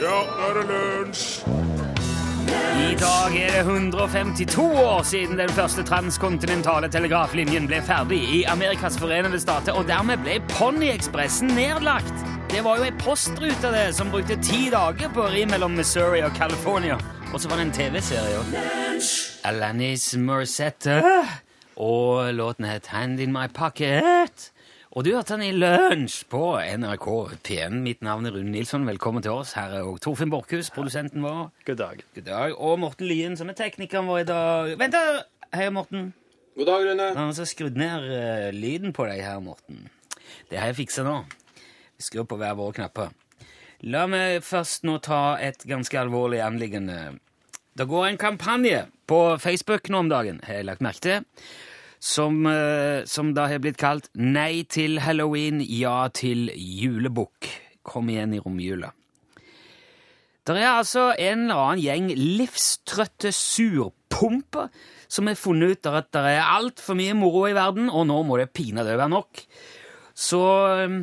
Ja, nå er det lunsj! I dag er det 152 år siden den første transkontinentale telegraflinjen ble ferdig i Amerikas forenede stater, og dermed ble Ponniekspressen nedlagt. Det var jo ei postrute det, som brukte ti dager på å ri mellom Missouri og California. Og så var det en TV-serie òg. Alanis Morissette. Og låten het Hand in my pocket. Og du hørte den i Lunsj på NRK P1. Mitt navn er Rune Nilsson. Velkommen til oss. Her er òg Torfinn Borchhus, produsenten vår. God dag. God dag. Og Morten Lyen, som er teknikeren vår i dag. Vent, da! Hei, Morten. God dag, Rune. Han har skrudd ned uh, lyden på deg her, Morten. Det har jeg fiksa nå. Vi skrur på hver våre knapper. La meg først nå ta et ganske alvorlig anliggende. Det går en kampanje på Facebook nå om dagen, har jeg lagt merke til, som, eh, som da har blitt kalt Nei til halloween, ja til julebukk. Kom igjen i romjula. Det er altså en eller annen gjeng livstrøtte surpumper som har funnet ut at det er altfor mye moro i verden, og nå må det pinadø være nok. Så um,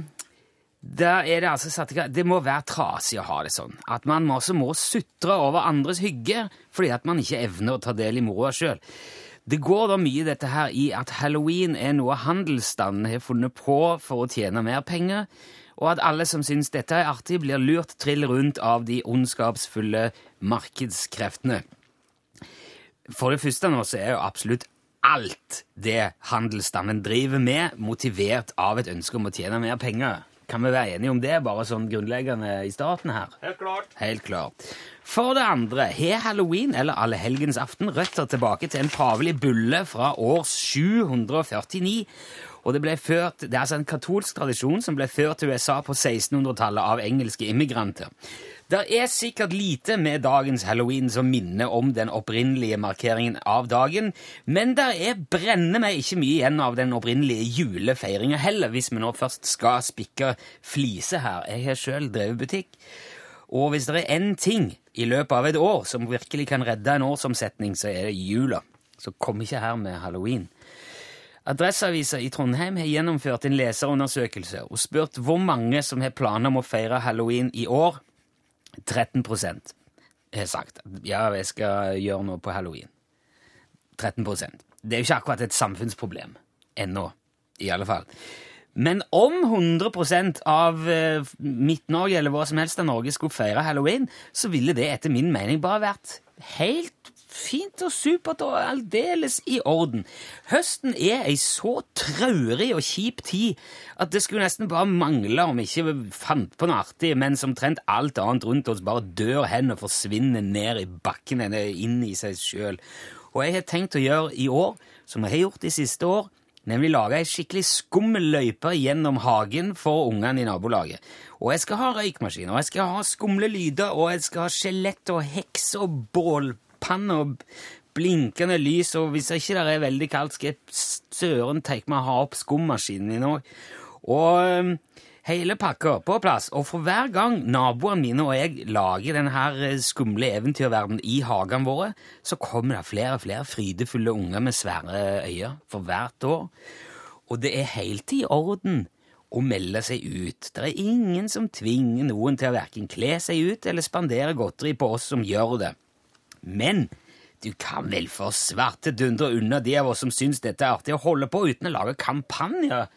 da er det altså satt i gang Det må være trasig å ha det sånn. At man også må sutre over andres hygge fordi at man ikke evner å ta del i moroa sjøl. Det går da mye dette her i at halloween er noe handelsstanden har funnet på for å tjene mer penger, og at alle som syns dette er artig, blir lurt trill rundt av de ondskapsfulle markedskreftene. For det første nå så er jo absolutt alt det handelsstanden driver med, motivert av et ønske om å tjene mer penger. Kan vi være enige om det, bare sånn grunnleggende i starten her? Helt klart. Helt klart. For det andre, har halloween eller allehelgensaften røtter tilbake til en pavelig bulle fra år 749. Og det, ble ført, det er altså en katolsk tradisjon som ble ført til USA på 1600-tallet av engelske immigranter. Det er sikkert lite med dagens halloween som minner om den opprinnelige markeringen av dagen, men det er brenner meg ikke mye igjen av den opprinnelige julefeiringa heller, hvis vi nå først skal spikke flise her. Jeg har sjøl drevet butikk. Og hvis det er én ting i løpet av et år som virkelig kan redde en årsomsetning, så er det jula. Så kom ikke her med halloween. Adresseavisa i Trondheim har gjennomført en leserundersøkelse og spurt hvor mange som har planer om å feire halloween i år. 13% har sagt ja, jeg skal gjøre noe på halloween. 13% Det er jo ikke akkurat et samfunnsproblem. Ennå, i alle fall. Men om 100 av eh, Midt-Norge eller hva som helst av Norge skulle feire halloween, så ville det etter min mening bare vært helt fint og supert og aldeles i orden. Høsten er ei så traurig og kjip tid at det skulle nesten bare mangle om vi ikke fant på noe artig mens omtrent alt annet rundt oss bare dør hen og forsvinner ned i bakken eller inn i seg sjøl. Og jeg har tenkt å gjøre i år, som jeg har gjort de siste år, nemlig lage ei skikkelig skummel løype gjennom hagen for ungene i nabolaget. Og jeg skal ha røykmaskin, og jeg skal ha skumle lyder, og jeg skal ha skjelett og heks og bålpanne og blinkende lys, og hvis ikke det er veldig kaldt, skal jeg søren tenke meg å ha opp skummaskinen min òg. Og hele pakka på plass. Og for hver gang naboene mine og jeg lager denne eh, skumle eventyrverdenen i hagene våre, så kommer det flere og flere frydefulle unger med svære øyne for hvert år. Og det er helt i orden å melde seg ut. Det er ingen som tvinger noen til å verken kle seg ut eller spandere godteri på oss som gjør det. Men du kan vel for svarte dundre unna de av oss som syns dette er artig, å holde på uten å lage kampanjer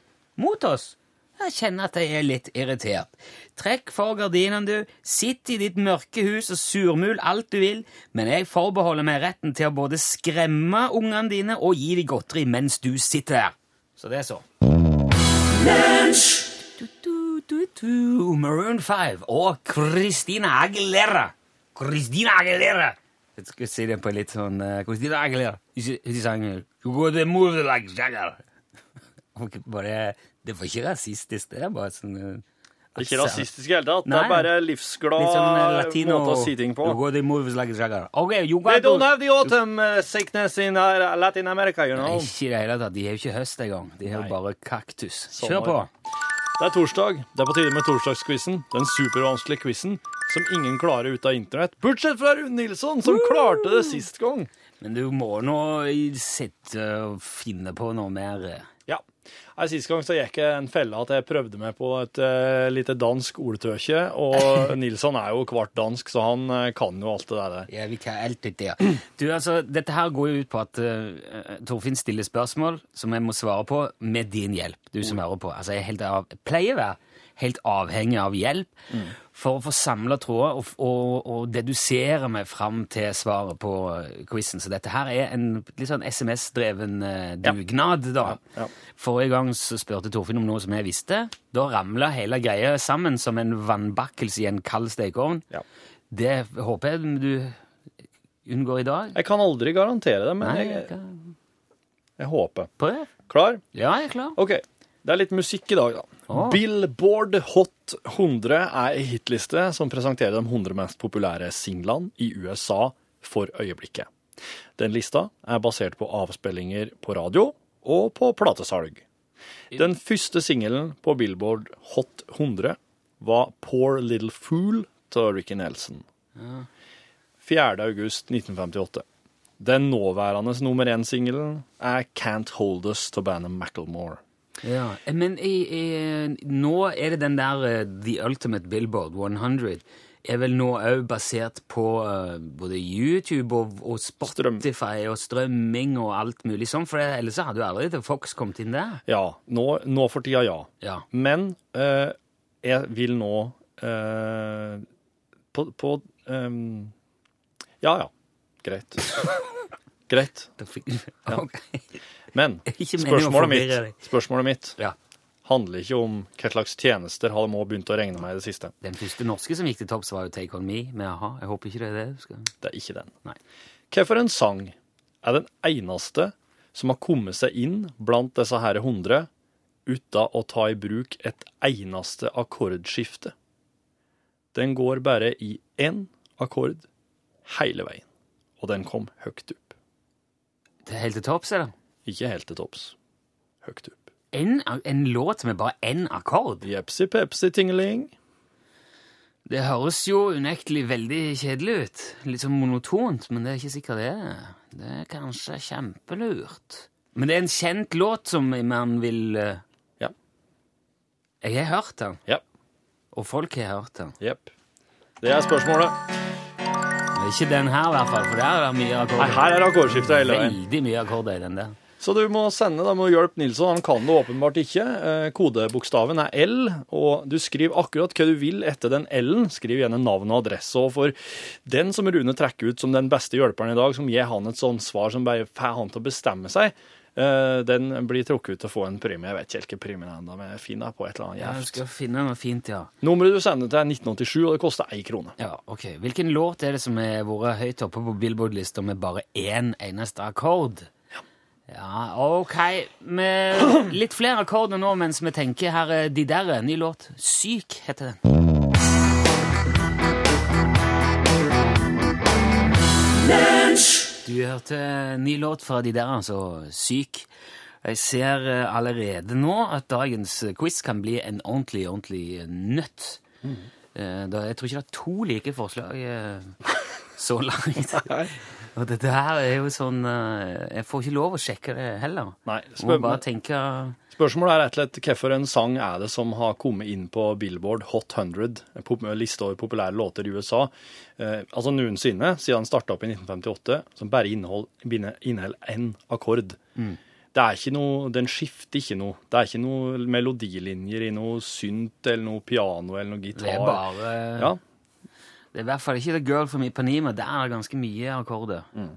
mot oss. Jeg kjenner at jeg er litt irritert. Trekk for gardinene, du. Sitt i ditt mørke hus og surmul alt du vil, men jeg forbeholder meg retten til å både skremme ungene dine og gi dem godteri mens du sitter der. Så det er så. Du, du, du, du. Maroon 5 og Christina Aguilera. Christina Aguilera. Jeg skal si det på litt sånn Christina Aguilera. Hun sang You go to move like Jagger. Bare, det var ikke rasistisk, det er bare sånn uh, Det er ikke rasistisk i hele tatt. Det er bare livsglad sånn latino måte å si ting på. Like Jagger. Okay, you They don't have the autumn sickness in uh, Latin America, you know. Ikke i det hele tatt. De har jo ikke høst engang. De har jo bare kaktus. Sånn Kjør på. Det er torsdag. Det er på tide med torsdagsquizen. Den supervanskelige quizen som ingen klarer ut av internett. Bortsett fra Rune Nilsson, som klarte det sist gang. Men du må nå sitte og finne på noe mer. Ja. Sist gang så gikk jeg en felle at jeg prøvde meg på et uh, lite dansk ordtøkje, og Nilsson er jo kvart dansk, så han uh, kan jo alt det der. Ja, vi kan alt det der. Du, altså, dette her går jo ut på at uh, Torfinn stiller spørsmål som jeg må svare på med din hjelp, du som hører på. Altså, jeg, er helt av, pleier å være helt avhengig av hjelp for å få samla tråder og, og, og dedusere meg fram til svaret på eh, quizen. Så dette her er en litt sånn SMS-dreven dugnad, dugnad, da. Ja. Forrige gang så spurte Torfinn om noe som jeg visste. Da ramla hele greia sammen som en vannbakkelse i en kald stekeovn. Ja. Det håper jeg du unngår i dag. Jeg kan aldri garantere det, men Nei, jeg, jeg jeg håper. Prøv. Klar? Ja, jeg er klar. OK. Det er litt musikk i dag, da. Å. Billboard Hot 100 er ei hitliste som presenterer de 100 mest populære singlene i USA for øyeblikket. Den lista er basert på avspillinger på radio og på platesalg. Den første singelen på Billboard Hot 100 var Poor Little Fool til Ricky Nelson. 4. august 1958. Den nåværende nummer én-singelen er Can't Hold Us av bandet Macklemore. Ja, Men i, i, nå er det den der eh, The Ultimate Billboard 100 er vel nå òg basert på eh, både YouTube og, og Spotify og strømming og alt mulig sånn, for ellers hadde jo aldri Fox kommet inn der. Ja, nå, nå for tida ja. Ja. Men eh, jeg vil nå eh, på, på um, Ja, ja. Greit. Greit. Da fikk, Ok. Men spørsmålet mitt, spørsmålet mitt Ja. handler ikke om hva slags tjenester har må begynt å regne med i det siste. Den første norske som gikk til topps, var jo Take On Me med a-ha. Jeg håper ikke det er det skal Det er ikke den. Nei. Hvilken sang er den eneste som har kommet seg inn blant disse her 100 uten å ta i bruk et eneste akkordskifte? Den går bare i én akkord hele veien, og den kom høyt opp. Det er helt til topps, eller? Ikke helt til topps. Høgt opp. En, en låt med bare én akkord? Jepsi pepsi tingeling. Det høres jo unektelig veldig kjedelig ut. Litt sånn monotont, men det er ikke sikkert det er. Det er kanskje kjempelurt. Men det er en kjent låt som man vil eh, Ja. Jeg har hørt den, Ja. og folk har hørt den. Jepp. Det er spørsmålet. Men ikke den her, i hvert fall, for der er det mye Nei, her er det akkordskifte hele veien. Veldig mye akkorder i den der. Så du må sende da, må hjelpe Nilsson. Han kan det åpenbart ikke. Eh, kodebokstaven er L, og du skriver akkurat hva du vil etter den L-en. Skriv gjerne navn og adresse. Og for den som Rune trekker ut som den beste hjelperen i dag, som gir han et sånt svar som bare får han til å bestemme seg, eh, den blir trukket ut til å få en premie. Jeg vet ikke helt hva premien er ennå, men jeg finner på et eller annet Ja, du skal finne noe fint, ja. Nummeret du sender til, er 1987, og det koster én krone. Ja, ok. Hvilken låt er det som har vært høyt oppe på Billboard-lista med bare én eneste akkord? Ja, ok. Med litt flere akkorder nå mens vi tenker her er De Derre, ny låt. Syk heter den. Du hørte ny låt fra De Der, altså Syk. Jeg ser eh, allerede nå at dagens quiz kan bli en ordentlig, ordentlig nøtt. Mm. Da, jeg tror ikke det er to like forslag eh, så langt. Og det der er jo sånn eh, Jeg får ikke lov å sjekke det heller. Nei, Må spør, bare tenke Spørsmålet er rett og slett hvilken en sang er det som har kommet inn på Billboard Hot 100, en liste over populære låter i USA, eh, altså noensinne, siden den starta opp i 1958, som bare inneholder én akkord. Det er ikke noe, Den skifter ikke noe. Det er ikke noe melodilinjer i noe synt eller noe piano eller noe gitar. Det er bare Ja, Det er i hvert fall ikke The Girl from Ipanema. Der er det ganske mye akkorder. Mm.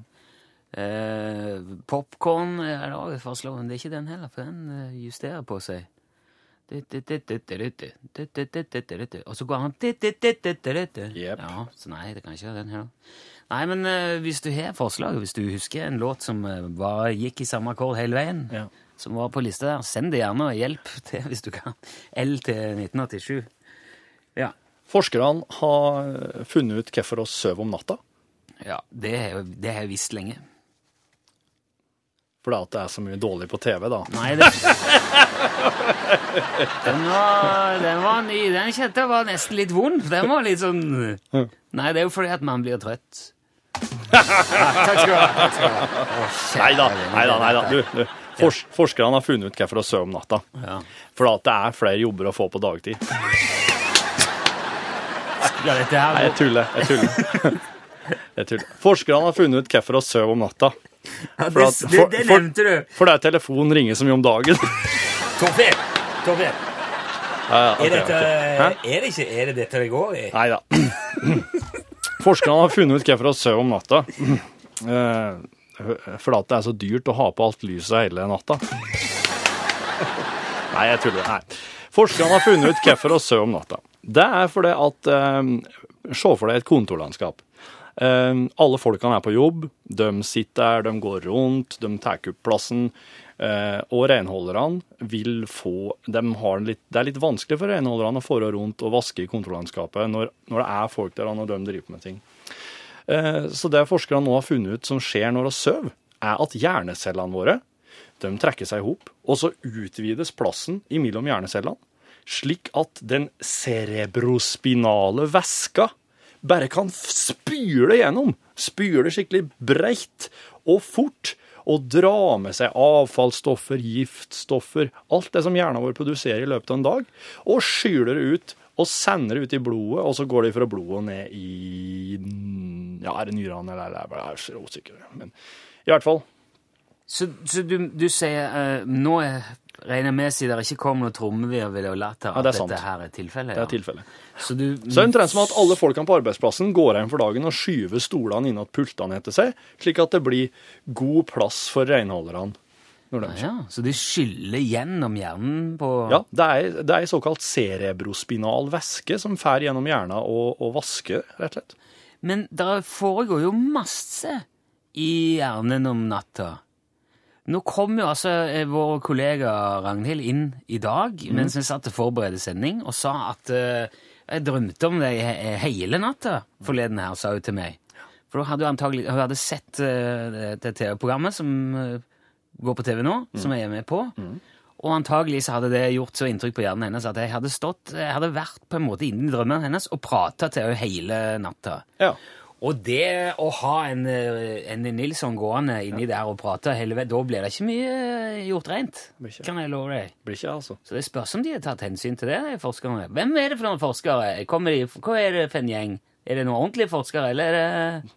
Eh, popcorn er det også et forslag, men det er ikke den heller, for den eh, justerer på seg. Og så går han. Ja, så nei, det kan ikke være den heller. Nei, men eh, hvis du har forslag, hvis du husker en låt som eh, bare gikk i samme akkord hele veien, Ja. som var på lista der, send det gjerne og hjelp til hvis du kan. L til 1987. Ja. Forskerne har funnet ut hvorfor vi sover om natta. Ja, det har jeg- det har jeg visst lenge. Fordi at det er så mye dårlig på TV, da. Nei, det Den var, den var ny. Den kjente jeg var nesten litt vond. Den var litt sånn Nei, det er jo fordi at man blir trøtt. Ha. Takk skal du ha. Nei da, nei da. Nei da. Du, du. Fors forskerne har funnet ut hvorfor å sover om natta. Ja. Fordi at det er flere jobber å få på dagtid. Ja, dette her Nei, jeg tuller. Jeg tuller. Jeg tuller. Forskerne har funnet ut hvorfor å sover om natta. Ja, For det, at- for- det det nevnte du. For det er telefonen ringer så mye om dagen. Torfinn! Torfinn, Ja, ja, okay, er, dette, okay. Er, det ikke, er det dette det går i? Nei da. Forskerne har funnet ut hvorfor å sover om natta. Eh, Fordi det er så dyrt å ha på alt lyset hele natta. Nei, jeg tuller. Nei. Forskerne har funnet ut hvorfor å sover om natta. Det er fordi at eh, Se for deg et kontorlandskap. Eh, alle folkene er på jobb. De sitter der, de går rundt, de tar opp plassen. Eh, og renholderne vil få de litt, Det er litt vanskelig for renholderne å fare rundt og vaske i kontorlandskapet når, når det er folk der og de driver med ting. Så det forskerne nå har funnet ut som skjer når vi sover, er at hjernecellene våre de trekker seg i hop, og så utvides plassen imellom hjernecellene, slik at den cerebrospinale væska bare kan spyle gjennom. Spyle skikkelig breit og fort. Og dra med seg avfallsstoffer, giftstoffer, alt det som hjernen vår produserer i løpet av en dag, og skyler det ut og sender det ut i blodet, og så går det fra blodet ned i Ja, er det nyrene eller er det Jeg er så usikker. Men i hvert fall. Så, så du, du sier uh, Nå er, regner med, siden det ikke kom noe trommevirvel og latter, Ja, at det er dette her er tilfellet? Det er ja. tilfellet. Så du Så er det omtrent som at alle folkene på arbeidsplassen går hjem for dagen og skyver stolene inn at pultene etter seg, slik at det blir god plass for renholderne. De ja, Så de skyller gjennom hjernen på Ja, det er, det er såkalt cerebrospinal væske som fær gjennom hjernen og, og vasker, rett og slett. Men det foregår jo masse i hjernen om natta. Nå kom jo altså eh, vår kollega Ragnhild inn i dag mens vi satt og forberedte sending, og sa at eh, jeg drømte om deg he- hele natta forleden her, sa hun til meg. For da hadde hun antagelig hun hadde sett eh, det TV-programmet som eh, går på TV nå, som jeg er med på. Og antagelig så hadde det gjort så inntrykk på hjernen hennes at jeg hadde stått, jeg hadde vært på en måte inni drømmen hennes og prata til henne hele natta. Ja. Og det å ha en, eh, en Nilsson gående inni der og prate hele veien, da blir det ikke mye eh, gjort rent. Kan jeg love deg. Blir ikke, altså. Så det spørs om de har tatt hensyn til det, de forskerne. Hvem er det for noen forskere? De, hva er det for en gjeng? Er det noen ordentlige forskere, eller er det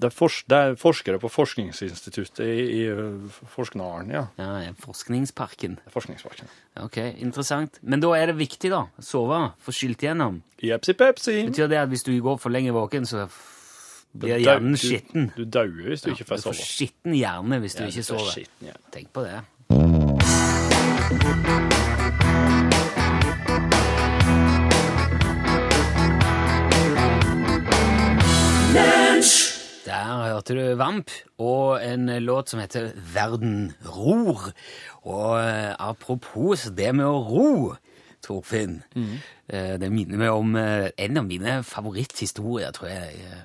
Det er, for, det er forskere på Forskningsinstituttet i, i uh, Forsknaren, ja. ja, Forskningsparken? Forskningsparken. Ok, interessant. Men da er det viktig, da. Sove. Få skylt gjennom. Jepsi pepsi. Betyr det at hvis du går for lenge våken, så blir hjernen skitten? Du dauer hvis du ikke får sove. Du får skitten hjerne hvis du ikke sover. Tenk på det. Der hørte du Vamp og en låt som heter Verden ror. Og eh, apropos det med å ro, Torfinn, Mm. det minner meg om eh, en av mine favoritthistorier, tror jeg, eh,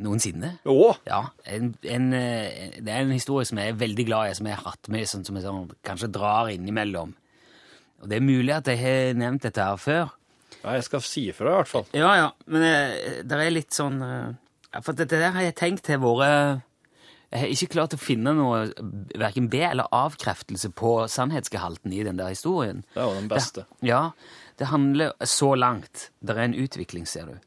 noensinne. Åh. Ja, en, en, eh, det er en historie som jeg er veldig glad i, som jeg har hatt med, sånn, som jeg sånn, kanskje drar innimellom. Og det er mulig at jeg har nevnt dette her før. ja, jeg skal si ifra i hvert fall. Ja, ja, men eh, det er litt sånn eh, For dette der har jeg tenkt har vært Jeg har ikke klart å finne noe verken be- eller avkreftelse på sannhetsgehalten i den der historien. Det er jo den beste. Det, ja, det handler så langt. Det er en utvikling, ser du.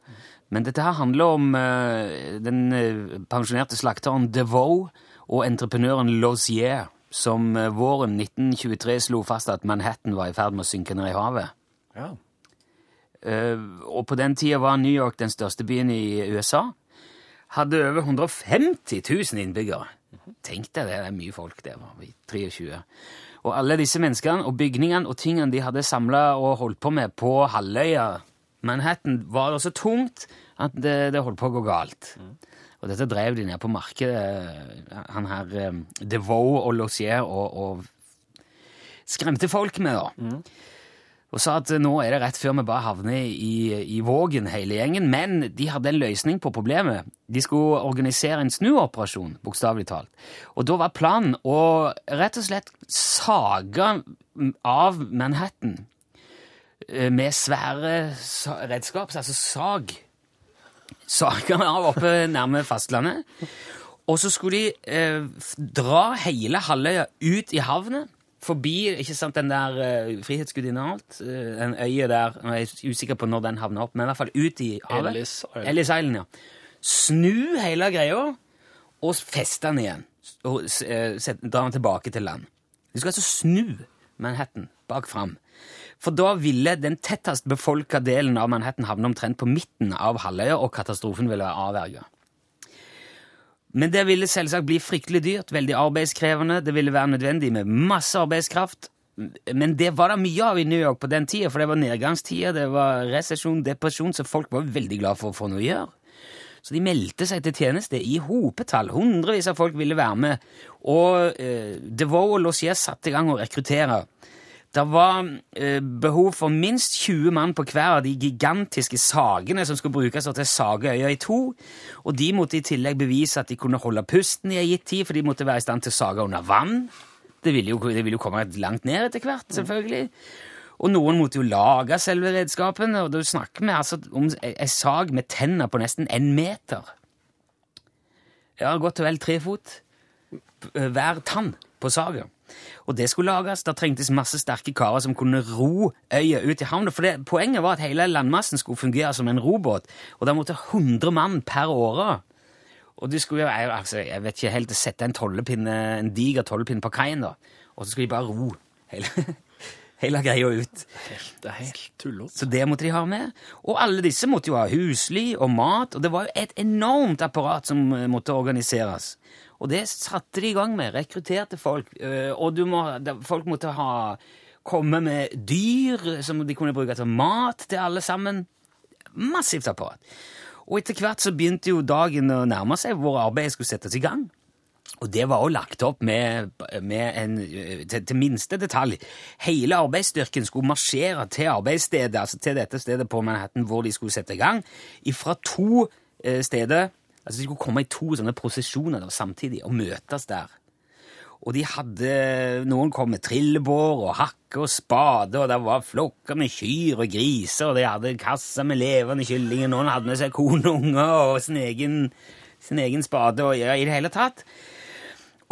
Men dette her handler om eh, den eh, pensjonerte slakteren DeVoe og entreprenøren Lozier, som eh, våren 1923 slo fast at Manhattan var i ferd med å synke ned i havet. Ja. Eh, og på den tida var New York den største byen i USA. Hadde over 150 000 innbyggere. Tenk deg det, det er mye folk. Det var i 23. Og alle disse menneskene og bygningene og tingene de hadde samla og holdt på med på halvøya Manhattan, var det så tungt at det, det holdt på å gå galt. Og dette drev de ned på markedet, han her eh, DeVoe og Lossier, og, og skremte folk med, da og sa at nå er det rett før vi bare havner i, i vågen, hele gjengen. Men de hadde en løsning på problemet. De skulle organisere en snuoperasjon, bokstavelig talt. Og da var planen å rett og slett sage av Manhattan eh, med svære redskap, altså sag. Saga av oppe nærme fastlandet. Og så skulle de eh, dra hele halvøya ut i havnet, forbi ikke sant, den der eh, Frihetsgudinna og alt, eh, den øya der, Jeg er usikker på når den havna opp, men i hvert fall ut i havet. Ellis Island. Ellis Island, ja. Snu hele greia, og feste den igjen. Og eh, set- dra den tilbake til land. De skulle altså snu Manhattan bak fram. For da ville den tettest befolka delen av Manhattan havne omtrent på midten av halvøya, og katastrofen ville være avverga. Men det ville selvsagt bli fryktelig dyrt, veldig arbeidskrevende, det ville være nødvendig med masse arbeidskraft. Men det var det mye av i New York på den tida, for det var nedgangstider, det var resesjon, depresjon, så folk var veldig glad for å få noe å gjøre. Så de meldte seg til tjeneste i hopetall. Hundrevis av folk ville være med. Og eh, DeVoe og Lossier satte i gang å rekruttere. Det var eh, behov for minst 20 mann på hver av de gigantiske sagene som skulle brukes til å sage øya i to, og de måtte i tillegg bevise at de kunne holde pusten i en gitt tid, for de måtte være i stand til å sage under vann. Det ville jo, det ville jo komme langt ned etter hvert, selvfølgelig. Og noen måtte jo lage selve redskapen, og da snakker vi altså om ei sag med tenner på nesten en meter. Ja, godt og vel tre fot hver tann på saga. Og det skulle lages. Da trengtes masse sterke karer som kunne ro øya ut i havna. For det, poenget var at hele landmassen skulle fungere som en robåt, og da måtte 100 mann per åre. Og du skulle jo, altså, jeg vet ikke helt, sette en en diger tollepinne på kaien, da. Og så skulle de bare ro hele, hele greia ut. Det er helt tullete. Så det måtte de ha med. Og alle disse måtte jo ha husly og mat, og det var jo et enormt apparat som eh, måtte organiseres. Og det satte de i gang med. Rekrutterte folk. eh, Og du må, folk måtte ha komme med dyr som de kunne bruke til mat til alle sammen. Massivt apparat. Og etter hvert så begynte jo dagen å nærme seg hvor arbeidet skulle settes i gang. Og det var jo lagt opp med, med en, til, til minste detalj. Hele arbeidsstyrken skulle marsjere til arbeidsstedet, altså til dette stedet på Manhattan hvor de skulle sette i gang, fra to eh, steder. Altså De skulle komme i to sånne prosesjoner da, samtidig og møtes der. Og de hadde, noen kom med trillebår og hakke og spade, og det var flokker med kyr og griser, og de hadde kasser med levende kyllinger, noen hadde med seg kone og og sin egen, sin egen spade, og ja, i det hele tatt.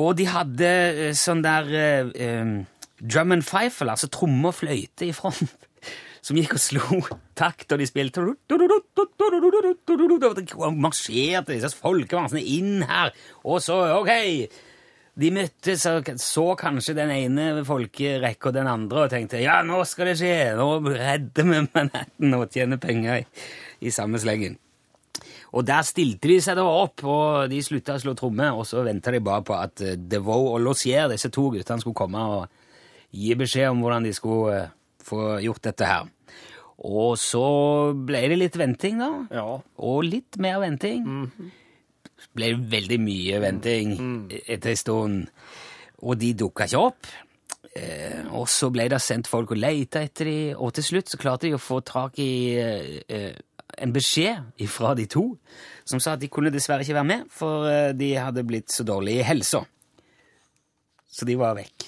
Og de hadde eh, sånn der eh, eh, drum and fife, altså tromme og fløyte i front, som gikk og slo takt, og de spilte og marsjerte disse folkemassene inn her, og så, ok, de møttes og så kanskje den ene folkerekka den andre og tenkte ja, nå skal det skje, nå redder vi Manhattan og tjener penger i, i samme slengen. Og der stilte de seg da opp, og de slutta å slå trommer, og så venta de bare på at eh, DeVoe og Lossier, disse to guttene, skulle komme og gi beskjed om hvordan de skulle eh, få gjort dette her. Og så ble det litt venting, da. Ja. Og litt mer venting. ble det veldig mye venting etter en stund, og de dukka ikke opp. Eh, og så ble det sendt folk og leita etter dem, og til slutt så klarte de å få tak i eh, eh, en beskjed fra de to, som sa at de kunne dessverre ikke være med, for eh, de hadde blitt så dårlige i helsa. Så de var vekk.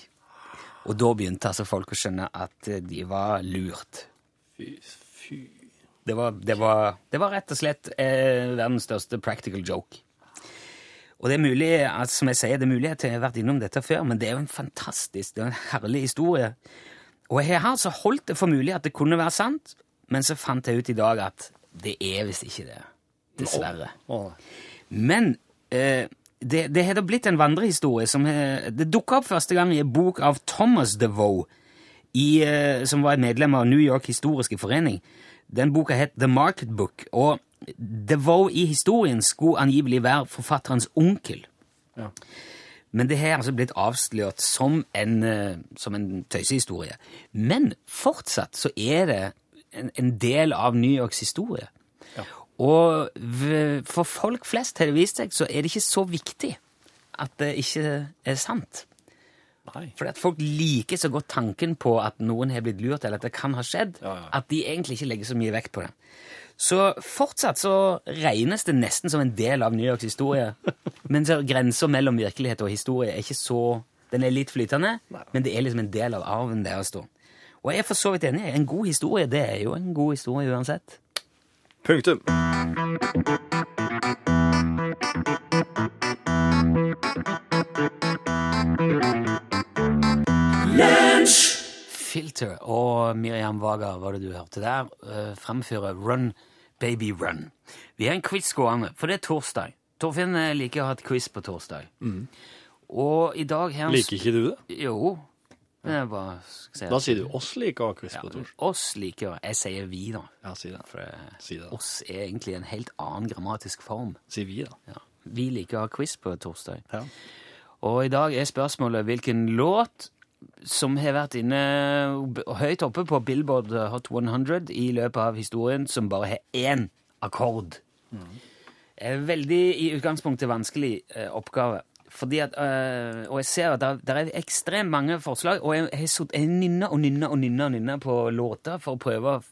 Og da begynte altså folk å skjønne at eh, de var lurt. Fy, fy. Det var, det var, det var rett og slett eh, verdens største practical joke. Og det er mulig, at som jeg sier, det er mulig at jeg har vært innom dette før, men det er jo en fantastisk, det er en herlig historie. Og jeg har altså holdt det for mulig at det kunne være sant, men så fant jeg ut i dag at det er visst ikke det. Dessverre. Men eh, det, det har da blitt en vandrehistorie som har, Det dukka opp første gang i en bok av Thomas DeVoe, i, eh, som var et medlem av New York Historiske Forening. Den boka het The Market Book, og DeVoe i historien skulle angivelig være forfatterens onkel. Ja. Men det har altså blitt avslørt som en, eh, som en tøysehistorie. Men fortsatt så er det en, en del av New Yorks historie. Og for folk flest har det vist seg, så er det ikke så viktig at det ikke er sant. Nei. Fordi at folk liker så godt tanken på at noen har blitt lurt, eller at det kan ha skjedd, Ja, ja. at de egentlig ikke legger så mye vekt på det. Så fortsatt så regnes det nesten som en del av New Yorks historie. Men så grensa mellom virkelighet og historie er ikke så Den er litt flytende, men det er liksom en del av arven deres, da. Og jeg er for så vidt enig. En god historie det er jo en god historie uansett. Punktum. Filter og Miriam Waga var det du hørte der, uh, fremfører Run Baby Run. Vi har en quiz gående, for det er torsdag. Torfinn eh, liker å ha et quiz på torsdag. Og i dag her Liker ikke du det? Jo. Er bare jeg Da sier du oss liker quiz ja, på torsdag. Oss liker Jeg sier vi, da. Ja, si det. For eh, Si det. oss er egentlig en helt annen grammatisk form. Si vi, da. Ja. Vi liker quiz på torsdag. Ja. Og i dag er spørsmålet hvilken låt som har vært inne høyt oppe på Billboard Hot 100 i løpet av historien, som bare har én akkord. Er veldig i utgangspunktet vanskelig eh, oppgave. Fordi at, øh, og jeg ser at det er ekstremt mange forslag, og jeg har jeg nynner og nynner og nynner, og på låter for å prøve å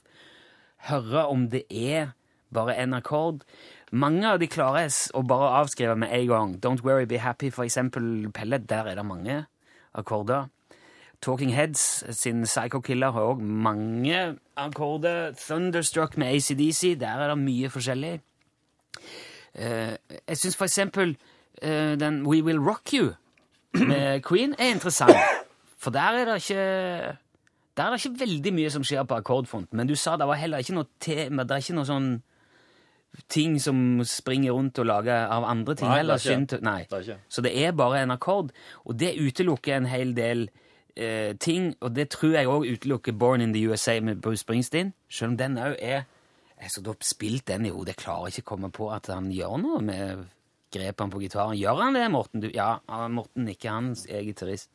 høre om det er bare en akkord. Mange av de klarer å bare avskrive med en gang. Don't Worry, Be Happy, for eksempel Pellet, der er det mange akkorder. Talking Heads sin Psycho Killer har òg mange akkorder. Thunderstruck med ACDC, der er det mye forskjellig. Uh, jeg syns for eksempel eh, den We Will Rock You med Queen er interessant. For der er det ikke der er det ikke veldig mye som skjer på akkordfronten, men du sa det var heller ikke noe tema, det er ikke noe sånn ting som springer rundt og lager av andre ting. Nei, det er heller, ikke det. synt- nei. Det er ikke. Så det er bare en akkord, og det utelukker en hel del eh, ting, og det tror jeg òg utelukker Born in the USA med Bruce Springsteen, selv om den òg er Jeg har spilt den i hodet, jeg klarer ikke å komme på at han gjør noe med grepene på gitaren. Gjør han det, Morten? Du, ja, Morten nikker, han er gitarist.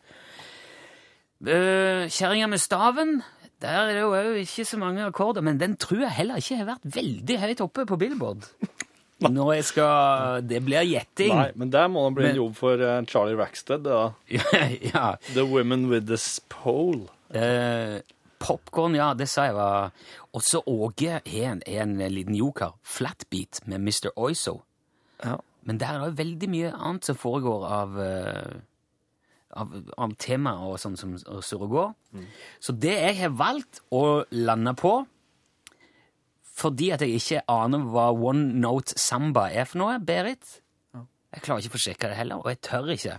Uh, Kjerringa med staven, der er det jo ikke så mange akkorder, men den tror jeg heller ikke har vært veldig høyt oppe på Billboard. Når jeg skal Det blir gjetting. Nei, men der må det bli en jobb for eh, Charlie Rackstead. Da. ja. The Women with the Spole. Uh, Popkorn, ja, det sa jeg var Også Åge har en, en liten joker. Flatbeat med Mr. Oizo. Ja. Men der er det veldig mye annet som foregår av, eh, av, av temaer og sånn som surrer og går. Så det jeg har valgt å lande på, fordi at jeg ikke aner hva one note samba er for noe, Berit Jeg klarer ikke å få sjekka det heller, og jeg tør ikke.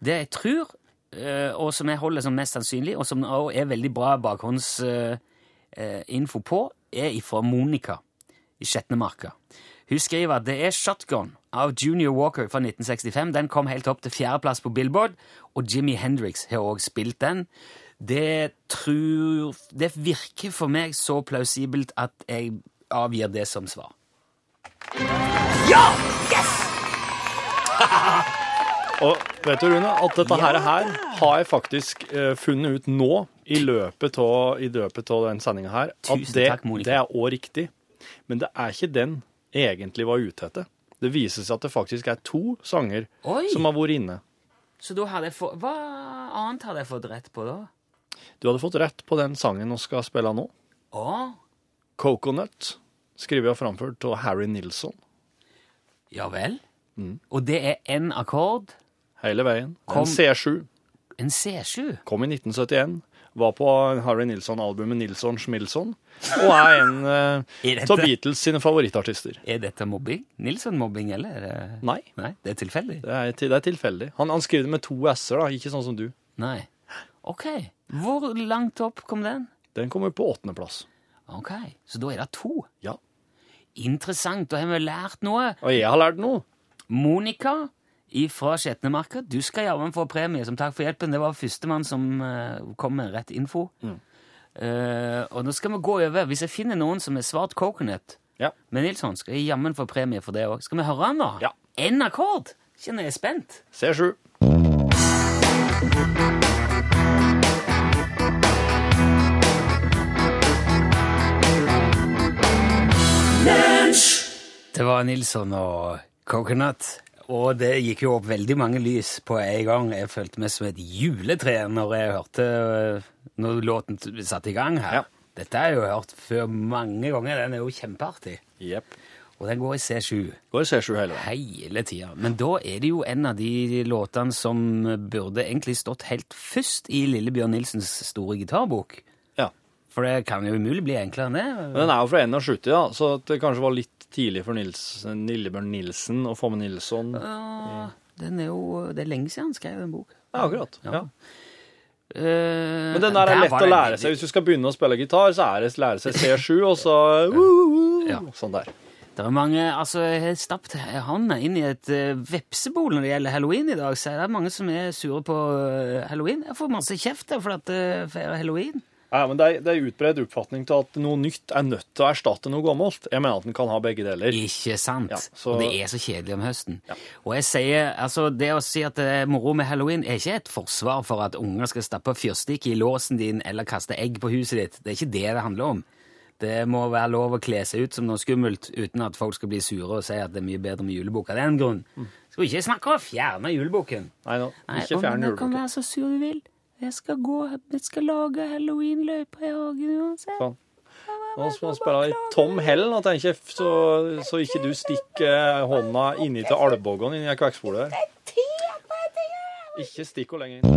Det jeg tror, eh, og som jeg holder som mest sannsynlig, og som også er veldig bra bakhåndsinfo på, er ifra Monica i Skjetnemarka. Hun skriver at det er Shotgun av Junior Walker fra 1965. Den kom helt opp til fjerdeplass på Billboard, og Jimmy Hendrix har også spilt den. Det tror Det virker for meg så plausibelt at jeg avgir det som svar. Ja! Yes! Og vet du, Rune, at dette her, her har jeg faktisk eh, funnet ut nå, i løpet av, i løpet av den sendinga her, at det, takk, det er òg riktig. Men det er ikke den jeg egentlig var ute etter. Det viser seg at det faktisk er to sanger Oi! som har vært inne. Så da hadde jeg fått Hva annet hadde jeg fått rett på da? Du hadde fått rett på den sangen vi skal spille nå. Å? Coconut, skrevet og framført av Harry Nilsson. Ja vel? Mm. Og det er én akkord, Hele veien. Kom- En C7. en C7. Kom i 1971. Var på Harry Nilsson-albumet Nilsson Schmilsson', Og er en av uh, av Beatles sine favorittartister. Er dette mobbing? Nilsson-mobbing, eller? Er. Nei, Nei, det er tilfeldig? det er, det er tilfeldig. Han, han skriver det med to s-er, da, ikke sånn som du. Nei. Ok. Hvor langt opp kom den? Den kommer på åttendeplass. Ok, så da er det to. Ja. Interessant, da har vi lært noe. Og jeg har lært noe. Monica fra Skjetnemarka, du skal jammen få premie som takk for hjelpen. Det var førstemann som eh, kom med rett info. Eh, og nå skal vi gå over. Hvis jeg finner noen som er svart coconut Ja. med Nilsson, skal jeg jammen få premie for det òg. Skal vi høre han, da? Ja. En akkord! Kjenner jeg er spent. C7. Det var Nilsson og Coconut. Og det gikk jo opp veldig mange lys på en gang. Jeg følte meg som et juletre når jeg hørte Når låten satte i gang her. Ja. Dette har jeg jo hørt før mange ganger. Den er jo kjempeartig. Yep. Og den går i C7 Går i C7 hele tiden. hele tida. Men da er det jo en av de låtene som burde egentlig stått helt først i Lillebjørn Nilsens store gitarbok. Ja. For det kan jo umulig bli enklere enn det. Men den er jo fra 71, da, så det kanskje var litt tidlig for Nils, Lillebjørn Nilsen og Fomme Nilsson. Ja, den er jo, det er lenge siden han skrev en bok. Ja, akkurat. Ja. Eh, Men den der er lett å lære seg. Hvis du skal begynne å spille gitar, så er det å lære seg C7, og så uh, Ja. Sånn der. Det er mange, altså Jeg har stappet hånda inn i et uh, vepsebol når det gjelder halloween i dag. Så er det mange som er sure på eh, halloween. Jeg får masse kjeft der for at det feirer halloween. Ja, men det er, det er utbredt oppfatning til at noe nytt er nødt til å erstatte noe gammelt. Jeg mener at den kan ha begge deler. Ikke sant? Ja, så- Og det er så kjedelig om høsten. Og jeg sier, altså Det å si at det er moro med halloween, er ikke et forsvar for at unger skal stappe fyrstikk i låsen din eller kaste egg på huset ditt. Det er ikke det det handler om. Det må være lov å kle seg ut som noe skummelt uten at folk skal bli sure og si at det er mye bedre med julebukk av den grunn. Skal vi ikke snakke om å fjerne juleboken? Nei, nå, ikke fjerne juleboken. men Du kan være så sur du vil. Jeg skal gå, jeg skal lage halloweenløyper i hagen uansett. Sånn. Nå skal vi spille i tom hell, nå tenker jeg, så, så ikke du stikker hånda inni til albuen inni kvekksporet der. Ikke stikk henne lenger inn.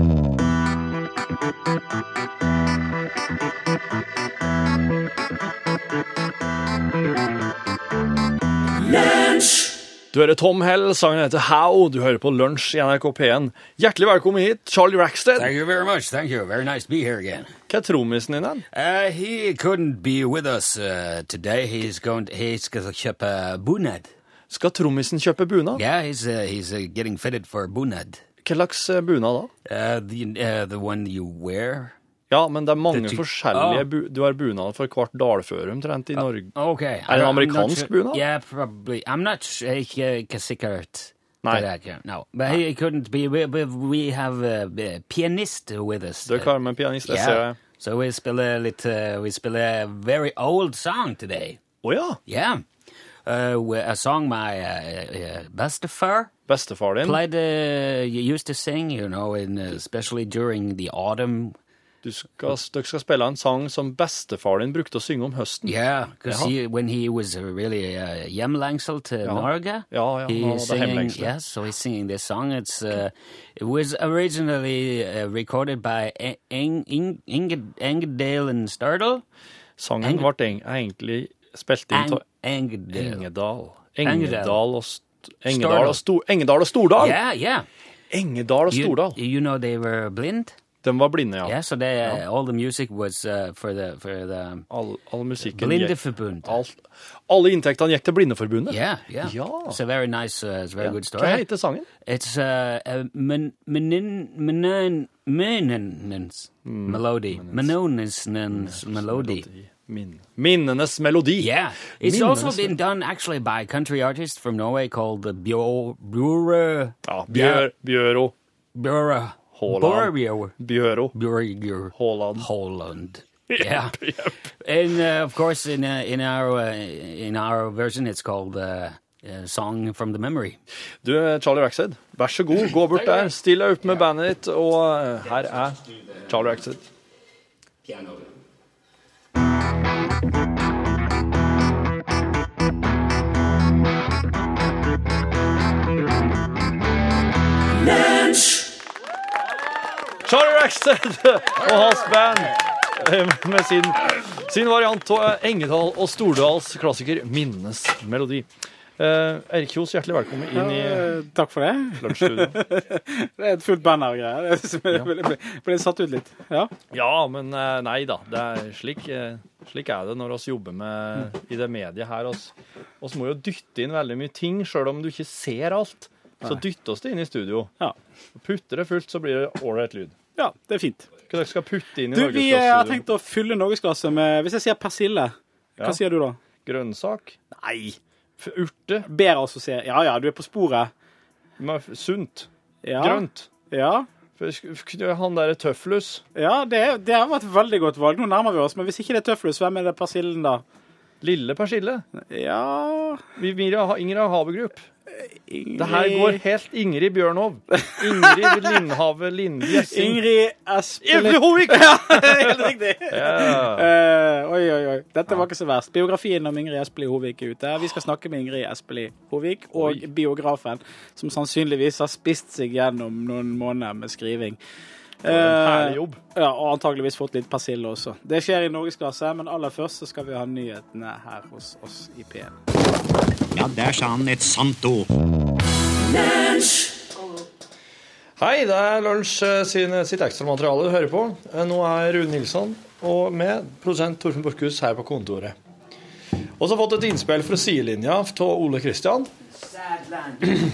Du hører Tom Hell, sangen heter How. Du hører på Lunsj i NRK P1. Hjertelig velkommen hit, Charlie Rackstead. Thank you very much. Thank you. Very nice to be here again. Hva er trommisen din hen? Uh, he couldn't be with us uh, today. He's going. To, he skal kjøpe bunad. Skal trommisen kjøpe bunad? Yeah, he's uh, he's uh, getting fitted for bunad. Hva slags eh, bunad da? Uh, the uh, the one you wear. Ja, men det er mange Det forskjellige Ah. bu Du har bunad for hvert dalføre omtrent i Norge. Okay. Er det en amerikansk sure- bunad? Yeah, probably. I'm not sure. Ikke ikke sikkert. Nei. det her. No, but he couldn't be. We, we, have a, pianist with us. Du er klar med pianist, yeah. ser jeg. So we spiller litt uh, We spiller a very old song today. Å ja! Yeah. Uh, a song my uh, uh, bestefar Bestefar din. played, uh, used to sing, you know, in, uh, especially during the autumn. Du skal, dere skal spille en sang som bestefar din brukte å synge om høsten. Yeah, because he, when he was really uh, hjemlengsel to Norge, Ja, ja, he han singing, yes, so he's singing this song. It's uh, it was originally uh, recorded by Eng, Eng, Eng, Engedale and Stardal. Sangen Eng- ble egentlig spilt inn av Eng, Engedal. Engedal. Og, st Engedal og, Sto Engedal og Stordal! Yeah, yeah. Engedal og You, you know they were blind. De var blinde, ja. Yeah, so they, uh, all the music was uh, for the for the All, all Blindeforbund. alt, Alle inntektene gikk til Blindeforbundet. Yeah, yeah. Ja. It's a very nice, uh, it's a very yeah. good Hva story. heter sangen? It's uh, a men, menin, menin, mm. melody. Menonens melody. Min. Minnenes melodi. Yeah, it's Minnenes also been done actually by a country artist from Norway called Bjør... Bjor Ja, Bjør, Bjøro. Bjore Haaland. Bjøro. Bjørger. Haaland. Holland. Yeah, and uh, of course in uh, in our uh, in our version it's called uh, uh, "Song from the Memory." Du, Charlie Rackstead, vær så god, gå bort der, still deg opp med bandet ditt, og eh, her er Charlie Rackstead. Charlie Rackstead og hans band eh, med sin, sin variant av Engedal og Stordals klassiker 'Minnenes melodi'. Eh, Erik Kjos, hjertelig velkommen inn i Eh, Takk for det. lunsjstudio. Det er et fullt band og greier. Jeg ble, ble, ble satt ut litt. Ja. Ja, men nei da. Det er slik, slik er det når vi jobber med i det mediet her. oss må jo dytte inn veldig mye ting, sjøl om du ikke ser alt. Så dytter oss det inn i studio. Ja. Putter det fullt, så blir det ålreit lyd. Ja, det er fint. Hva dere skal putte inn i Du, vi eh, har tenkt å fylle norgesglasset med Hvis jeg sier persille, hva Ja. sier du da? Grønnsak? Nei. Urte? Bedre også å si Ja ja, du er på sporet. Men Sunt? Ja. Grønt? Ja. Han derre tøflus? Ja, det, det har vært et veldig godt valg. Nå nærmer vi oss. Men hvis ikke det er tøflus, hvem er det persillen da? Lille persille? Ja Vi- Mira- Ingrid Havegrup? Ingrid Det her går helt Ingrid Bjørnov. Ingrid Lindhave Lindgjessing. Ingrid Espelid Hovik! Helt riktig. Ja. Uh, oi, oi, oi. Dette var ikke så verst. Biografien om Ingrid Espelid Hovik er ute. Vi skal snakke med Ingrid Espelid Hovik og Oi. biografen, som sannsynligvis har spist seg gjennom noen måneder med skriving. herlig jobb. Ja, og antageligvis fått litt persille også. Det skjer i norgesklasse, men aller først så skal vi ha nyhetene her hos oss i P1. Ja, der sa han et sant ord. Hei, det er Lunsj eh, sin, sitt ekstramateriale du hører på. Eh, Nå er Rune Nilsson og med produsent Torfinn Borchhus her på kontoret. Og så har fått et innspill fra sidelinja av Ole Kristian.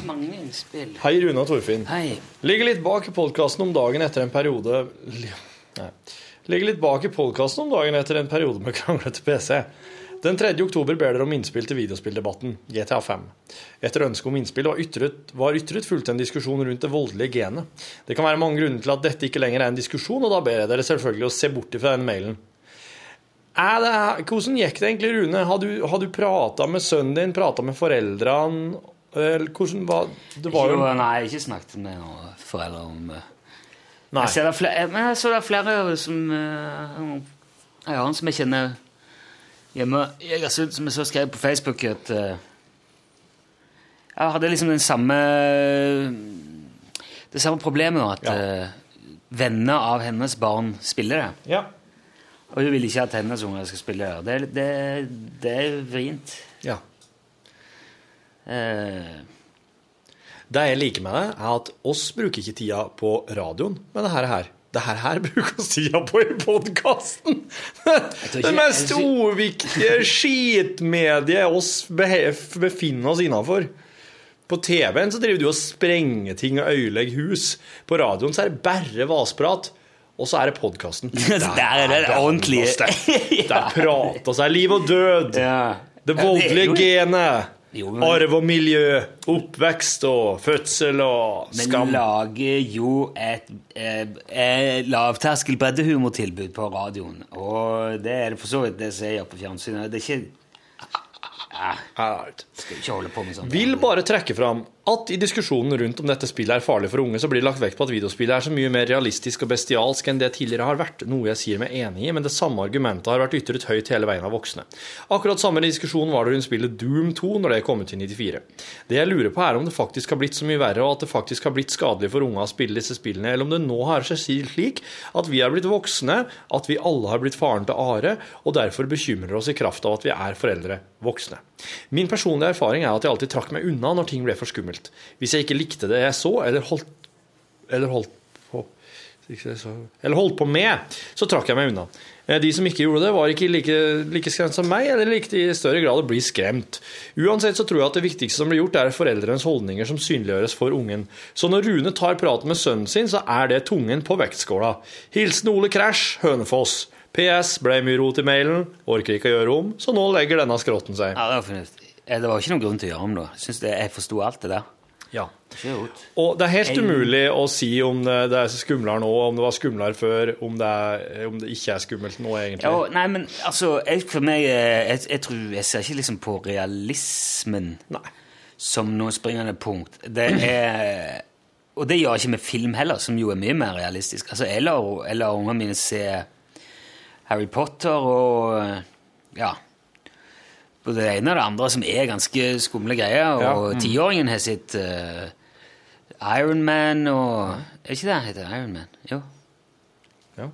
Mange innspill. Hei, Rune og Torfinn. Hei. Ligger litt bak i podkasten om dagen etter en periode Nei. Ligger litt bak i podkasten om dagen etter en periode med kranglete PC. Den 3. oktober ber dere om innspill til videospilldebatten, GTA 5. Etter ønske om innspill var ytret, var ytret fulgt en diskusjon rundt det voldelige genet. Det kan være mange grunner til at dette ikke lenger er en diskusjon, og da ber jeg dere selvfølgelig å se bort fra den mailen. Er det, hvordan gikk det egentlig, Rune? Har du, har du prata med sønnen din, prata med foreldrene? Hvordan var Det var jo nei, jeg har ikke snakket med noen foreldre om eh. Jeg det er flere, men jeg så det er flere som eh, Jeg som jeg kjenner hjemme Egersund, som jeg så skrev på Facebook at eh, Jeg hadde liksom den samme Det samme problemet nå, at Ja. eh, venner av hennes barn spiller det. Ja. Og hun vil ikke at hennes unger skal spille det. Det, det, det er vrient. ja. Eh, Det jeg liker med det, er at oss bruker ikke tida på radioen med det her. Det her, her bruker tida på i podkasten! Det mest uviktige skitmediet oss befinner oss innafor. På TV-en så driver du og sprenger ting og ødelegger hus. På radioen så er det bare vasprat. Og så er det podkasten. Der er det ordentlige. Der prates det liv og død. Det voldelige genet. Jo, men- Arv og miljø. Oppvekst og fødsel og Men skam. lager jo et et, et lavterskel breddehumortilbud på radioen. Og det er det for så vidt det som jeg gjør på fjernsynet. Det er ikke ja, Skal ikke holde på med sånt. Vil bare trekke fram at i diskusjonen rundt om dette spillet er farlig for unge, så blir det lagt vekt på at videospillet er så mye mer realistisk og bestialsk enn det tidligere har vært, noe jeg sier meg enig i, men det samme argumentet har vært ytret høyt hele veien av voksne. Akkurat samme diskusjon var det rundt spillet Doom 2 når det kom ut i 94. Det jeg lurer på er om det faktisk har blitt så mye verre, og at det faktisk har blitt skadelig for unge å spille disse spillene, eller om det nå har seg slik at vi er blitt voksne, at vi alle har blitt faren til Are, og derfor bekymrer oss i kraft av at vi er foreldre voksne. Min personlige erfaring er at jeg alltid trakk meg unna når ting ble for skummelt. Hvis jeg ikke likte det jeg så, eller holdt, eller holdt på eller holdt på med, så trakk jeg meg unna. Eh, De som ikke gjorde det, var ikke like, like skremt som meg, eller likte i større grad å bli skremt. Uansett så tror jeg at det viktigste som blir gjort, er foreldrenes holdninger som synliggjøres for ungen. Så når Rune tar praten med sønnen sin, så er det tungen på vektskåla. Hilsen Ole Crash, Hønefoss. PS ble mye rot i mailen, orker ikke å gjøre om, så nå legger denne skrotten seg. Ja, det var fornuftig. Eh, Det var ikke noen grunn til å gjøre om det. Jeg, jeg forsto alt det der. Ja. Rot. Og det er helt umulig å si om det, det er skumlere nå, om det var skumlere før, om det, er, om det ikke er skummelt nå, egentlig. Ja, nei, men altså, jeg, for meg eh, jeg, jeg tror Jeg ser ikke liksom på realismen Nei. som noe springende punkt. Det er Og det gjør jeg ikke med film heller, som jo er mye mer realistisk. Altså, jeg lar ungene mine se Harry Potter og Ja. Både det ene og det andre som er ganske skumle greier. Ja. Og tiåringen har sitt uh, Iron Man og Er ikke det han heter? Iron Man? Jo. Ja.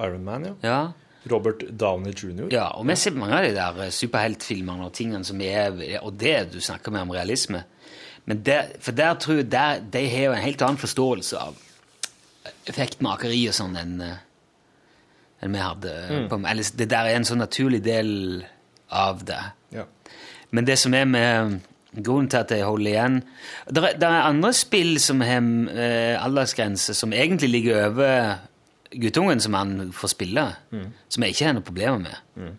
Iron Man, ja. Ja. Robert Downey jr. Ja, og vi ser mange av de der eh, superheltfilmene og tingene som er Og det du snakker med om realisme. Men der, for der tror jeg der, de har jo en helt annen forståelse av effektmakeri og sånn enn eh, enn vi hadde. På, eller det der er en sånn naturlig del av det. Ja. Men det som er med Grunnen til at jeg holder igjen Det er, er andre spill som har eh, aldersgrense, som egentlig ligger over guttungen som han får spille, som jeg ikke har noe problemer med.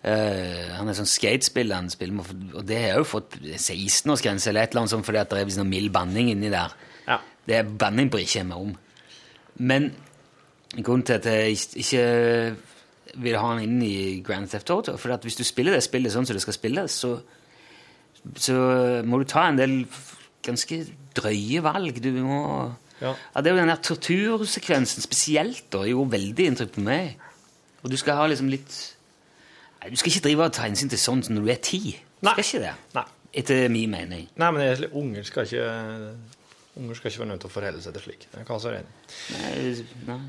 Eh, han er sånn skatespill han spiller med, og det har jo fått 16-årsgrense eller et eller annet sånt fordi at det er sånn mild banning inni der. Ja. Det er banning bryr ikke jeg meg om. Men grunnen til at jeg ikke- ikke vil ha han inn i Grand Theft Auto, for at hvis du spiller det spillet sånn som det skal spilles, så, så må du ta en del ganske drøye valg. Du må Ja. ja, Det er jo den der tortursekvensen spesielt da, gjorde veldig inntrykk på meg. Og du skal ha liksom litt Du skal ikke drive og ta hensyn til sånt når du er ti. Du Nei. skal ikke det. Nei. Etter min mening. Nei, men egentlig, unger skal ikke Unger skal ikke være nødt til å forholde seg til slik. Jeg kan være enig. Nei, nei.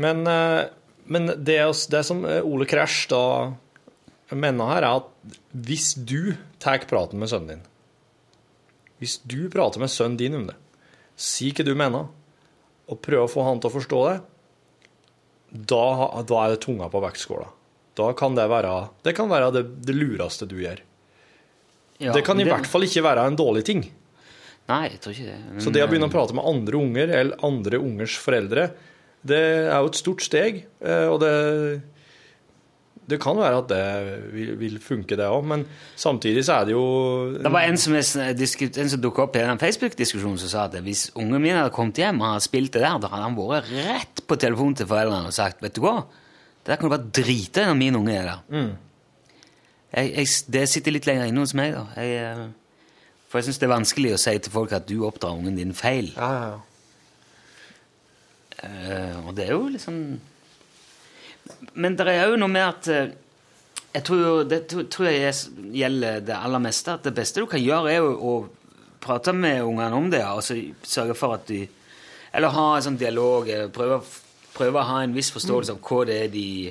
Men, eh, men det, det som eh, Ole Crash da mener her, er at hvis du tar praten med sønnen din Hvis du prater med sønnen din om det, si hva du mener, og prøv å få han til å forstå det, da, da er det tunga på vektskåla. Da kan det være det, kan være det, det lureste du gjør. Ja, det kan i det... hvert fall ikke være en dårlig ting. Nei, jeg tror ikke det. Men, Så det å begynne å eh, prate med andre unger eller andre ungers foreldre, det er jo et stort steg. eh, Og det, det kan være at det vil, funke, det òg, men samtidig så er det jo Det var en som, som dukket opp i den Facebook-diskusjonen som sa at hvis ungen min hadde kommet hjem og hadde spilt det der, da hadde han vært rett på telefonen til foreldrene og sagt vet du hva, det der kan du bare drite i når min unge er der. Jeg, jeg, det sitter litt lenger inne hos meg, da. Jeg, eh, for jeg syns det er vanskelig å si til folk at du oppdrar ungen din feil. Ja, ja, ja. Eh, og det er jo liksom Men det er jo noe med at uh, jeg tror jo, Det tror, jeg er- gjelder det aller meste. At det beste du kan gjøre, er jo å prate med ungene om det. Og så sørge for at de Eller ha en sånn dialog. Prøve, å prøve å ha en viss forståelse av hva det er de,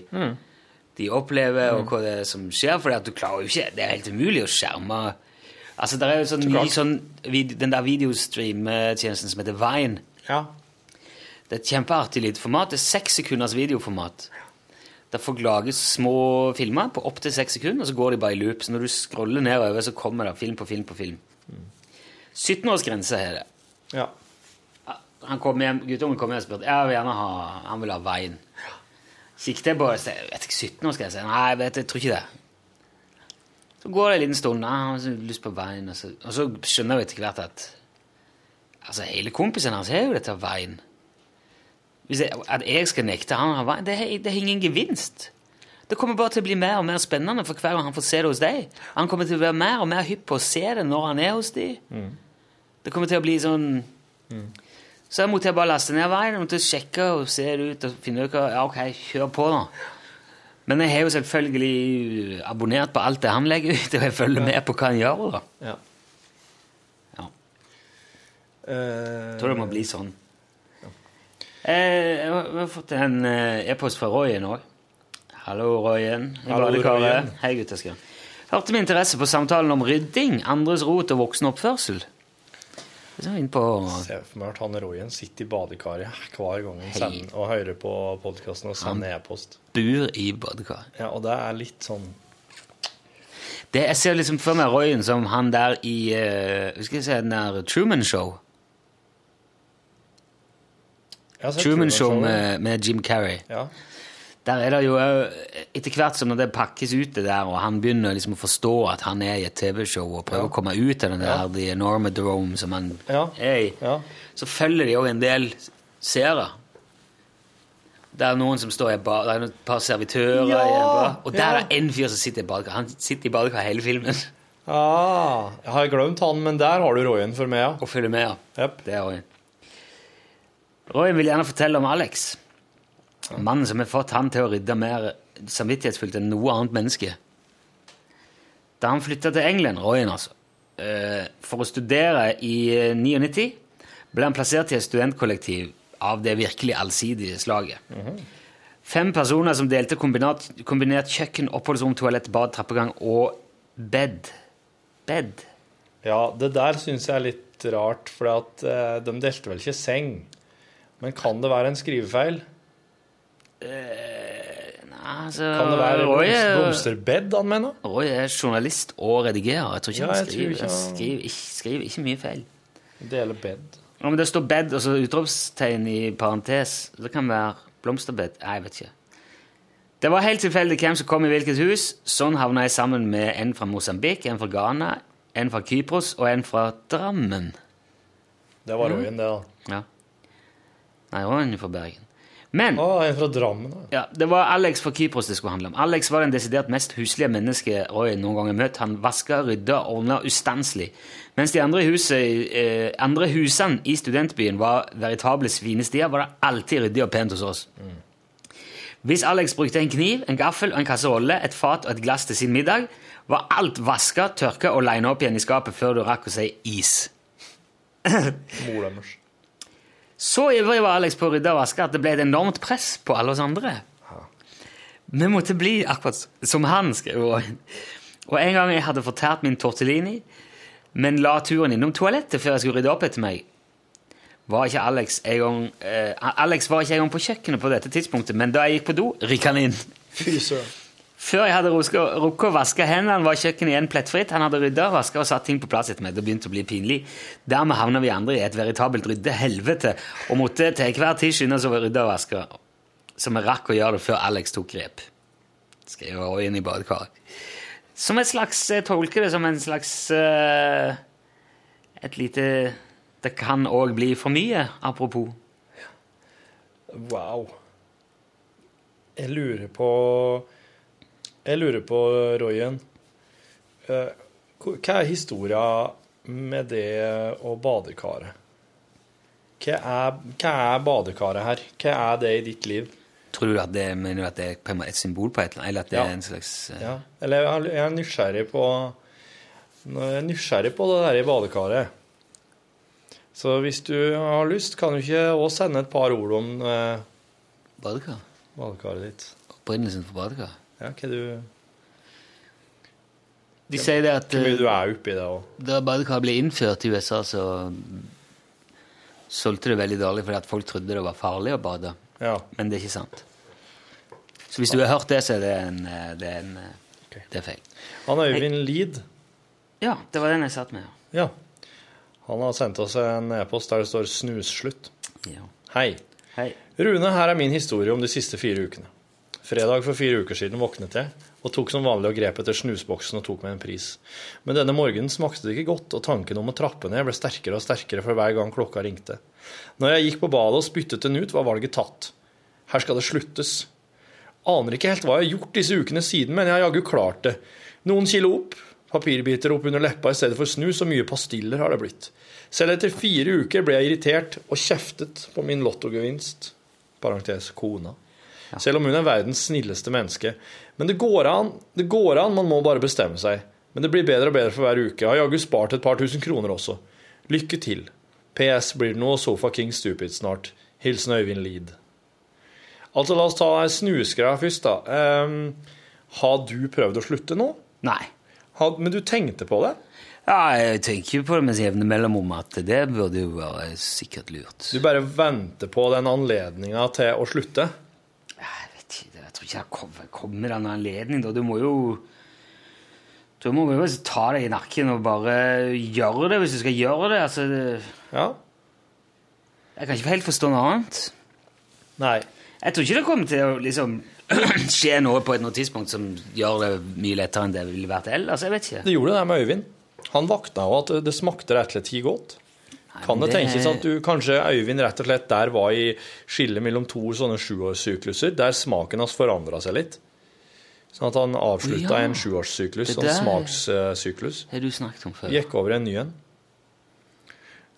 de opplever, og hva det er som skjer. For du klarer jo ikke Det er helt umulig å skjerme Altså, det er jo sånn, ny, sånn vid- Den der videostream-tjenesten som heter Vine. ja. Det er et kjempeartig lite format. Det er seks sekunders videoformat. Der folk lager små filmer på opptil seks sekunder, og så går de bare i loop. Så når du scroller nedover, så kommer det film på film på film. 17-årsgrense er det. ja. Han kom hjem, Guttungen kom hjem og spurte jeg vil gjerne ha, han vil ha veien. Kikket jeg på det vet ikke, 17-årsgrense? Nei, jeg vet, jeg tror ikke det. Så går det en liten stund. Nei, han har lyst på veien. Og så, og så skjønner jeg etter hvert at altså, hele kompisen hans har jo dette veien. Jeg, at jeg skal nekte han veien, det det har ingen gevinst. Det kommer bare til å bli mer og mer spennende for hver gang han får se det hos deg. Han kommer til å være mer og mer hypp på å se det når han er hos deg. Det kommer til å bli sånn Så jeg måtte jeg bare laste ned veien. Jeg måtte sjekke og se det ut og finne ut Ja, ok, kjør på, da. Men jeg har jo selvfølgelig abonnert på alt det han legger ut, og jeg følger med på hva han gjør. da. ja. Ja. Uh, Jeg tror det må bli sånn. Eh, vi har fått en eh, e-post fra Royen òg. Hallo, Royen. Hallo. Royen. Hei, guttesker. Hørte med interesse på samtalen om rydding, andres rot og voksenoppførsel. Så er vi inne på Se for meg at han Royen sitter i badekaret hver gang han sender, og hører på podkasten og sender e-post. bur i badekaret. Ja, og det er litt sånn Det, jeg ser liksom for meg Royen som han der i uh, Skal jeg si den der Truman Show. Truman Show med, med Jim Carrey. Ja. Der er det jo Etter hvert som det pakkes ut det der, og han begynner liksom å forstå at han er i et TV-show og prøver Ja. å komme ut av den der The Enormodrome som han Ja. er i, Ja. så følger de jo en del seere. Det er noen som står i bar, Det er et par servitører Ja, bar, og der ja. er en fyr som sitter i badekar. Han sitter i badekar hele filmen Ah, jeg har glemt han, men der har du Royen for meg, ja. og følger med. Jep. Det er Roy. Roy vil gjerne fortelle om Alex. Mannen som har fått han til å rydde mer samvittighetsfullt enn noe annet menneske. Da han flytta til England, Royen altså, eh, for å studere i eh, 99, ble han plassert i et studentkollektiv av det virkelig allsidige slaget. Fem personer som delte kombinert, kombinert kjøkken, oppholdsrom, toalett, bad, trappegang og bed. Bed. Ja, det der syns jeg er litt rart, for eh, de delte vel ikke seng. Men kan det være en skrivefeil? Nei, altså, Kan det være er- blomsterbed han mener? Roy er journalist og redigerer. Jeg tror ikke Ja, han skriver, ikke han skriver, ikke, skriver ikke mye feil. Dele bed. Ja, men det står bed og så utropstegn i parentes. Det kan være blomsterbed. Nei, jeg vet ikke. Det var helt tilfeldig hvem som kom i hvilket hus. Sånn havna jeg sammen med en fra Mosambik, en fra Ghana, en fra Kypros og en fra Drammen. Det var Royen, det, da. Ja. Nei, han er fra Bergen. Men Å, en fra Drammen, da. Ja, Det var Alex fra Kypros det skulle handle om. Alex var den desidert mest huslige mennesket Roy noen gang har møtt. Han vaska, rydda ordna ustanselig. Mens de andre, huset, eh, andre husene i studentbyen var veritable svinestier, var det alltid ryddig og pent hos oss. Hvis Alex brukte en kniv, en gaffel og en kasserolle, et fat og et glass til sin middag, var alt vaska, tørka og lina opp igjen i skapet før du rakk å si is. Mor. Så ivrig var Alex på å rydde og vaske at det ble et enormt press på alle oss andre. Vi måtte bli akkurat som han, skrev hun. Og en gang jeg hadde fortært min tortellini, men la turen innom toalettet før jeg skulle rydde opp etter meg, var ikke Alex en gang eh, Alex var ikke engang på kjøkkenet på dette tidspunktet, men da jeg gikk på do, rykka han inn. Fy søren. Før jeg hadde rukket å vaske hendene, var kjøkkenet igjen plettfritt. Han hadde rydda, vaska og satt ting på plass etter meg. Det begynte å bli pinlig. Dermed havna vi andre i et veritabelt ryddehelvete og måtte til enhver tid skynde oss å rydde og vaske. Så vi rakk å gjøre det før Alex tok grep. Skriver også inn i badekaret. Som et slags Jeg tolker det som en slags uh, Et lite Det kan òg bli for mye, apropos. Wow. Jeg lurer på Jeg lurer på, Royen eh, Hva er historia med det og badekaret? Hva er, hva er badekaret her? Hva er det i ditt liv? Tror du at det, mener du at det er et symbol på et eller annet? Eller at det Ja. er en slags uh... Ja. Eller jeg er- er nysgjerrig på Jeg er nysgjerrig på det der i badekaret. Så hvis du har lyst, kan du ikke også sende et par ord om uh, badekar? badekaret ditt? Opprinnelsen for badekar? Ja, hva du, De sier det at hvor mye eh, du er oppi det òg? da badekar ble innført i USA, så solgte det veldig dårlig fordi at folk trodde det var farlig å bade. Ja. Men det er ikke sant. Så hvis du har hørt det, så er det en, eh, det er, en, okay. det er feil. Han Øyvind Lid, Ja, det var den jeg satt med. ja. Han har sendt oss en e-post der det står 'snusslutt'. Ja. Hei. Hei. Rune, her er min historie om de siste fire ukene. Fredag for fire uker siden våknet jeg og tok som vanlig og grep etter snusboksen og tok meg en pris. Men denne morgenen smakte det ikke godt, og tanken om å trappe ned ble sterkere og sterkere for hver gang klokka ringte. Når jeg gikk på badet og spyttet den ut, var valget tatt. Her skal det sluttes. Aner ikke helt hva jeg har gjort disse ukene siden, men jeg har jaggu klart det. Noen kilo opp, papirbiter opp under leppa i stedet for snus, og mye pastiller har det blitt. Selv etter fire uker ble jeg irritert og kjeftet på min lottogevinst. Parentes kona. Selv om hun er verdens snilleste menneske. Men det går an, det går an, man må bare bestemme seg. Men det blir bedre og bedre for hver uke. Jeg har jaggu spart et par tusen kroner også. Lykke til. PS blir det noe Sofa King Stupid snart. Hilsen Øyvind Lid. Altså, la oss ta snusgreia først, da. Um, har du prøvd å slutte nå? Nei. Har, men du tenkte på det? Ja, jeg tenker jo på det med jevne mellomrom at det burde jo være sikkert lurt. Du bare venter på den anledninga til å slutte? Ikke, kommer, kommer en anledning da. Du må jo du må jo ta deg i nakken og bare gjøre det hvis du skal gjøre det. Altså, det, Ja? jeg kan ikke helt forstå noe annet. Nei. Jeg tror ikke det kommer til å liksom, skje noe på et noe tidspunkt som gjør det mye lettere enn det ville vært ellers. Jeg vet ikke. Det gjorde det med Øyvind. Han vakna jo at det smakte rett og slett ikke godt. Kan det tenkes at du kanskje Øyvind rett og slett der var i skillet mellom to sånne sjuårssykluser, der smaken hans forandra seg litt? Sånn at han avslutta Ja. en sjuårssyklus, sånn smakssyklus. Har du snakket om før. Gikk over i en ny en.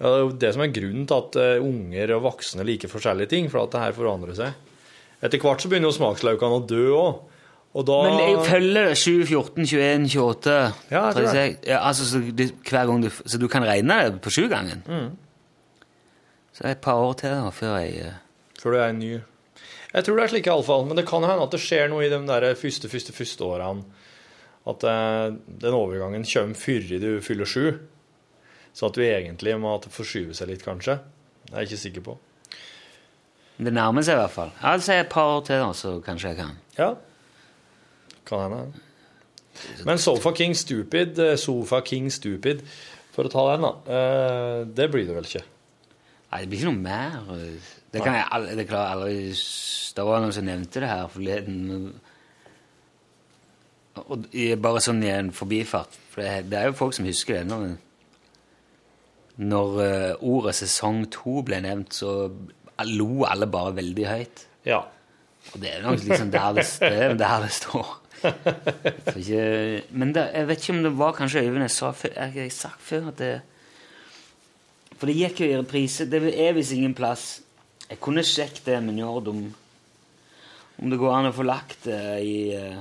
Ja, det er jo det som er grunnen til at eh, unger og voksne liker forskjellige ting, for at det her forandrer seg. Etter hvert så begynner jo smakslaukene å dø òg. Da Men jeg følger det 7, 14, 21, 28 Ja, jeg tror det. 36. Ja, altså, så, du, hver gang du, så du kan regne det på sjugangen? Mm. Så det er et par år til før jeg eh, Før du er ny. Jeg tror det er slik iallfall, men det kan hende at det skjer noe i de der første, første, første årene. At eh, den overgangen kommer før du fyller sju. Så at du egentlig må at det forskyver seg litt, kanskje. Det er jeg ikke sikker på. Det nærmer seg i hvert fall. Altså et par år til, så kanskje jeg kan. Ja. Kan hende. Men Sofa King Stupid, eh, Sofa King Stupid, for å ta den, da. eh, Det blir det vel ikke. Nei, det blir ikke noe mer. Det kan jeg aldri, det klarer aldri Det var noen som nevnte det her forleden. Og bare sånn i en forbifart. For det, det er jo folk som husker det. Når, når eh, ordet sesong to ble nevnt, så lo alle bare veldig høyt. Ja. Og det er nok liksom der det, det, er der det står. Ikke, men det, jeg vet ikke om det var kanskje Øyvind jeg sa før. Jeg jeg sagt før at det For det gikk jo i reprise. Det er visst ingen plass. Jeg kunne sjekket det med Njord om, om det går an å få lagt det i uh,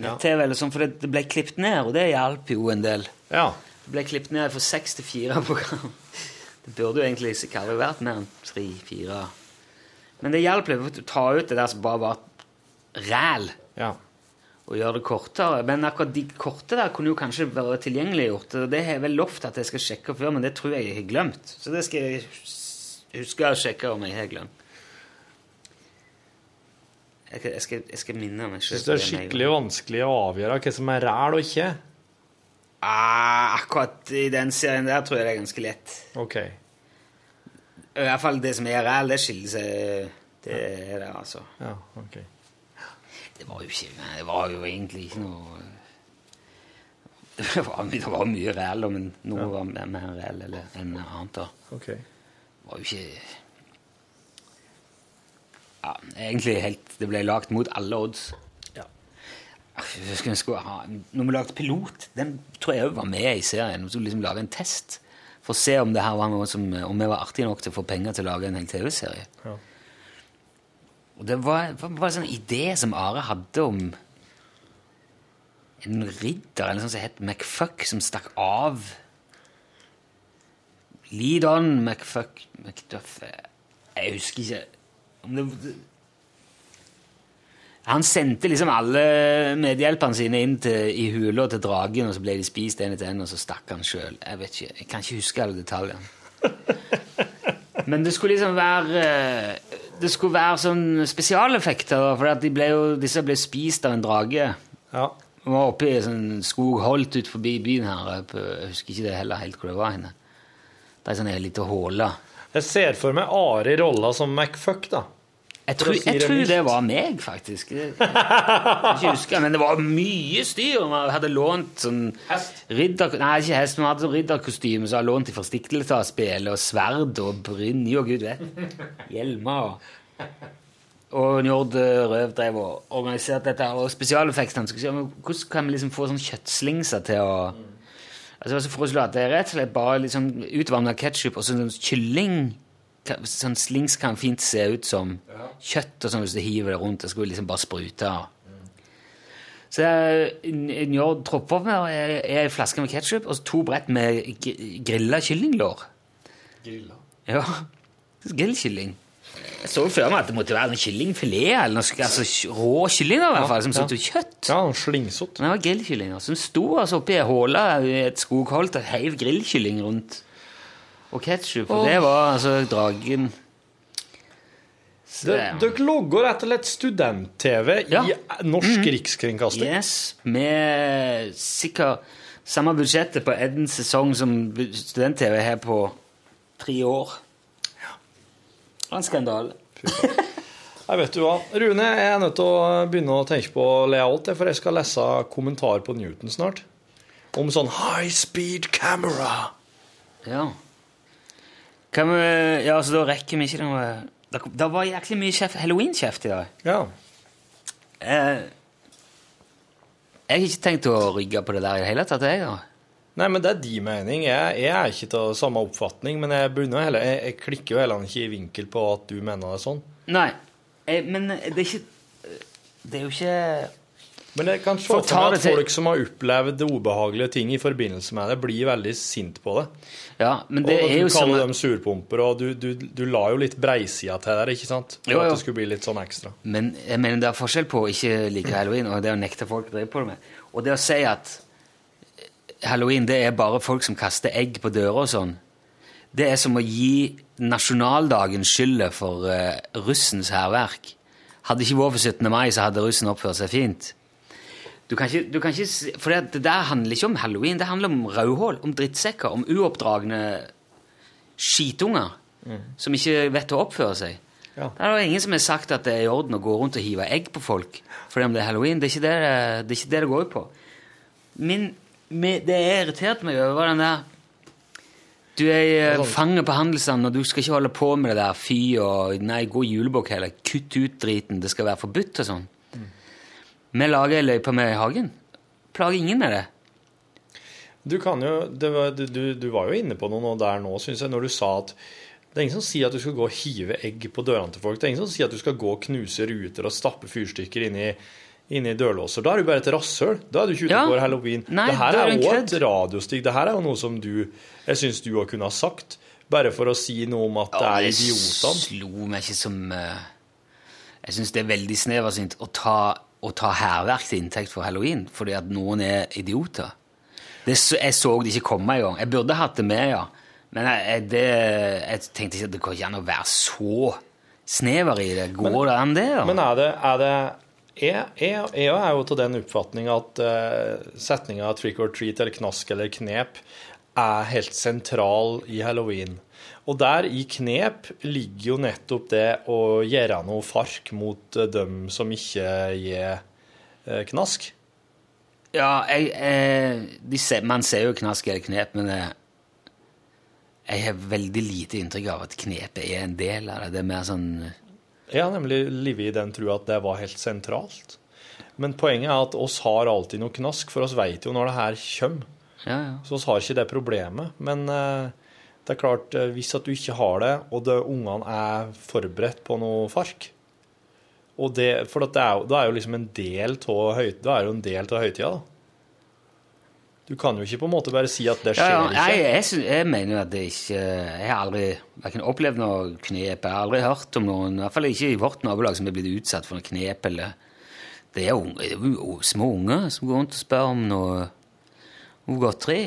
nett-TV eller sånn, for det, det ble klippet ned, og det hjalp jo en del. ja. Det ble klippet ned fra seks til fire program. Det burde jo egentlig ikke aldri vært mer enn tre-fire. Men det hjalp litt å ta ut det der som bare var ræl, Ja. Og gjøre det kortere. Men akkurat de korte der kunne jo kanskje være tilgjengeliggjort. Det har jeg vel lovt at jeg skal sjekke før, men det tror jeg jeg har glemt. Så det skal jeg huske å sjekke om jeg har glemt. Jeg skal, jeg skal, jeg skal minne meg Jeg selv syns det er skikkelig vanskelig å avgjøre hva som er ræl og ikke. Ah, akkurat i den serien der tror jeg det er ganske lett. OK. I hvert fall det som er ræl, det skiller seg Det er det, altså. Ja, ok. Det var jo ikke nei, Det var jo egentlig ikke noe Det var, det var mye reell, men noe var mer, mer ræl eller enn annet. da. ok. Det var jo ikke Ja, egentlig helt Det ble lagt mot alle odds. Ja. Skulle ha, når vi lagde pilot, den tror jeg òg var med i serien. Vi skulle liksom lage en test for å se om det her var noe som, om vi var artige nok til å få penger til å lage en hel TV-serie. Ja. Og det var, var bare en sånn idé som Are hadde om en ridder eller noe sånt som het McFuck, som stakk av. Lead on McFuck McDuff Jeg husker ikke om det Han sendte liksom alle medhjelperne sine inn til, i hula til dragen, og så ble de spist en etter en, og så stakk han sjøl. Jeg vet ikke, jeg kan ikke huske alle detaljene. Men det skulle liksom være eh, Det skulle være sånn spesialeffekter, for at de ble jo, disse ble spist av en drage. ja. Vi var oppe i sånn skog holdt ut forbi byen her. eh, jeg husker ikke det heller helt hvor det var henne. Det er sånn en liten håle. Jeg ser for meg Ari rolla som McFuck, da. Jeg tror, jeg det tror det var meg, faktisk. Jeg, ikke huske, men det var mye styr. Vi hadde lånt sånn ridder... Nei, ikke hest, men vi hadde sånn ridderkostyme som hadde lånt fra Stiklestadspillet, og sverd og brynje og gud vet. Hjelmer. Og Og Njord eh, Røv drev og organiserte dette, og spesialeffektene skulle si, hvordan kan vi liksom få sånn kjøttslingser til å Altså, jeg foreslo at det er rett og slett bare liksom utvanna ketsjup og sånn kylling Sånn slings kan fint se ut som kjøtt og sånn hvis du hiver det rundt. Det skulle liksom bare sprute. Så jeg Njord tropper med er en flaske med ketsjup og to brett med gr- grilla kyllinglår. Grilla. Ja. Grillkylling. Jeg så for meg at det måtte være en kyllingfilet eller noe, altså rå kylling i hvert fall, som så ut som kjøtt. Ja, slingsott. Men det var grillkyllinger som sto altså oppi ei håle i et skogholt og heiv grillkylling rundt. Og ketsjup. Og det var altså dragen Dere logger rett og slett student-TV Ja. i norsk rikskringkasting. Yes, med sikkert samme budsjettet på en sesong som student-TV har på tre år. Det var En skandale. Jeg vet du hva. Rune, jeg er nødt til å begynne å tenke på layout, for jeg skal lese kommentar på Newton snart. Om sånn high speed camera. Ja. Kan vi, ja, så da rekker vi ikke noe Det det var jæklig mye kjeft- halloween-kjeft i dag. Ja. Eh, jeg har ikke tenkt å rygge på det der i det hele tatt. jeg da. Nei, men det er din mening. Jeg, jeg er ikke til samme oppfatning, men jeg, heller, jeg, jeg klikker jo heller ikke i vinkel på at du mener det sånn. Nei, men det er ikke Det er jo ikke Men jeg kan se For meg at folk som har opplevd ubehagelige ting i forbindelse med det, blir veldig sint på det. Ja, men det og er jo du kaller dem surpumper, og du, du, du la jo litt breisida til der, ikke sant? For Jo, jo. at det skulle bli litt sånn ekstra. Men jeg mener det er forskjell på å ikke like halloween og det å nekte folk å drive på det med. Og det å si at halloween det er bare folk som kaster egg på dører og sånn, det er som å gi nasjonaldagen skylda for uh, russens hærverk. Hadde ikke vært for 17. mai, så hadde russen oppført seg fint. Du kan ikke, du kan ikke, for det, der handler ikke om halloween, det handler om rødhål, om drittsekker, om uoppdragne skitunger som ikke vet å oppføre seg. Ja. Det er ingen som har sagt at det er i orden å gå rundt og hive egg på folk fordi om det er halloween. Det er ikke det det, det, ikke det, det går ut på. Min, me- det jeg irriterte meg over, var den der Du er eh, fanget på handelsstanden, og du skal ikke holde på med det der fy og Nei, gå julebukk heller. Kutt ut driten. Det skal være forbudt og sånn. Vi lager ei løype med i hagen. Plager ingen med det. Du kan jo, det var, du, du, du var jo inne på noe der nå, syns jeg, når du sa at det er ingen som sier at du skal gå og hive egg på dørene til folk. Det er ingen som sier at du skal gå og knuse ruter og stappe fyrstykker inn i, inn i dørlåser. Da er du bare et rasshøl. Da er du ikke ute Ja. og går halloween. Nei, det her er kødd. et radiostig. Det her er jo noe som du Jeg syns du òg kunne ha sagt. Bare for å si noe om at det er idiotene. slo meg ikke som eh, Jeg syns det er veldig sneversynt å ta, å ta hærverk til inntekt for halloween fordi at noen er idioter. Det, så- jeg så det ikke komme engang. Jeg burde hatt det med, ja. Men jeg, jeg, det, jeg tenkte ikke at det går ikke an å være så snever i det. Går det an, det? Ja? Men er det, er det jeg, jeg, jeg er jo til den oppfatning at uh, setninga 'trick or treat' eller 'knask' eller 'knep' er helt sentral i halloween. Og der i knep ligger jo nettopp det å gjøre noe fark mot eh, dem som ikke gir eh, knask. Ja, jeg, jeg, de ser, man ser jo knask eller knep, men jeg, jeg har veldig lite inntrykk av at knepet er en del av det. Det er mer sånn Jeg har nemlig livet i den trua at det var helt sentralt. Men poenget er at oss har alltid noe knask, for oss veit jo når det her kommer. Ja, ja. Så oss har ikke det problemet. Men eh, det er klart, eh, hvis at du ikke har det, og det, ungene er forberedt på noe fark og det, For det er, da er jo liksom en del av høytida, da. Du kan jo ikke på en måte bare si at det skjer ja, ikke. jeg, jeg, jeg mener at det ikke Jeg har aldri hverken opplevd noe knep, jeg har aldri hørt om noen, i hvert fall ikke i vårt nabolag, som er blitt utsatt for noe knep. eller Det er jo det små unger som går rundt og spør om noe godteri.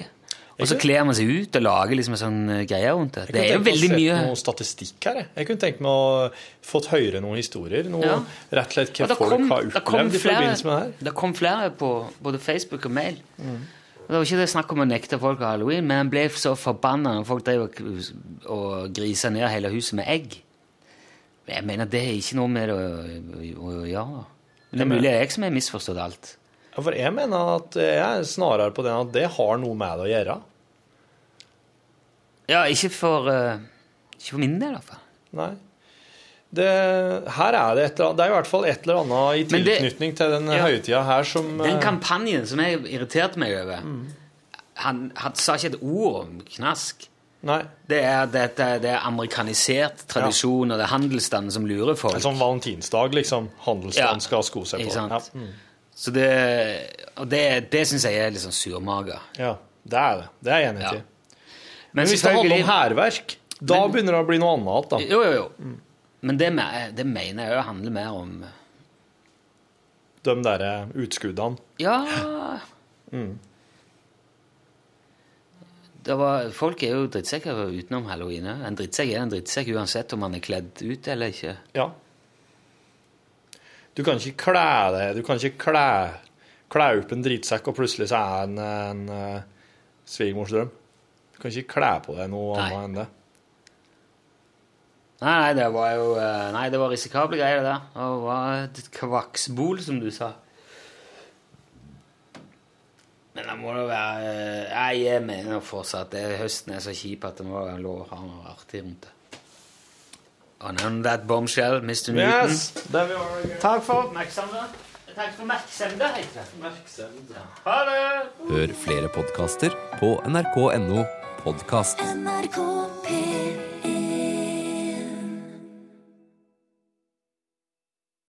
Og så kler man seg ut og lager liksom en sånn eh, greie rundt det. Det er jo veldig mye Jeg kunne tenkt meg å veldig sett mye noe statistikk her. Jeg, kunne tenkt meg å fått høre noen historier. Noe, Ja. Rett og slett hva folk kom- har opplevd i forbindelse med det her. Det kom flere på både Facebook og mail. Mm. Det var ikke det snakk om å nekte folk halloween, men han ble så forbanna når folk drev og, og grisa ned hele huset med egg. Jeg mener, det er ikke noe med det å, å, å gjøre. Men det er mulig det er jeg som har misforstått alt. Ja, for jeg mener at jeg er snarere på den at det har noe med det å gjøre. Ja, ikke for, eh, ikke for min del, i hvert fall. Nei. Det, her er det et eller annet, det er i hvert fall et eller annet i tilknytning det- til den Ja. høytida her som Den eh, kampanjen som jeg irriterte meg over han, han sa ikke et ord om knask. Nei. Det er, det, det, det er amerikanisert tradisjon, og det er handelsstanden som lurer folk. En sånn valentinsdag, liksom. Handelsstanden Ja. skal sko seg på. Ikke? Ja. Mm. Så det, og det, det syns jeg er litt sånn surmaga. ja, det er det. Det er jeg enig Ja. i. Men hvis det handler om hærverk, da Men- begynner det å bli noe annet. da. Jo, jo, jo. Men det, det mener jeg jo handler mer om De der utskuddene. Ja Mm. det var, Folk er jo drittsekker utenom halloween. ja. En drittsekk er en drittsekk uansett om man er kledd ut eller ikke. Ja. Du kan ikke kle deg Du kan ikke kle, kle opp en drittsekk, og plutselig så er en, en uh, svigermorsdrøm. Du kan ikke kle på deg noe Nei. annet enn det. Nei, nei, det var jo eh, Nei, det var risikable greier, det der. Det var et kvaksbol, som du sa. Men det må da være eh, Nei, jeg mener fortsatt det høsten er så kjip at det må være lov å ha noe artig rundt det. And on that bombshell, Mr. Newton. Yes! there we are again. Takk for oppmerksomheten. Takk for oppmerksomhet, heter det. Ha det! Hør flere podkaster på nrk.no podkast. NRK P3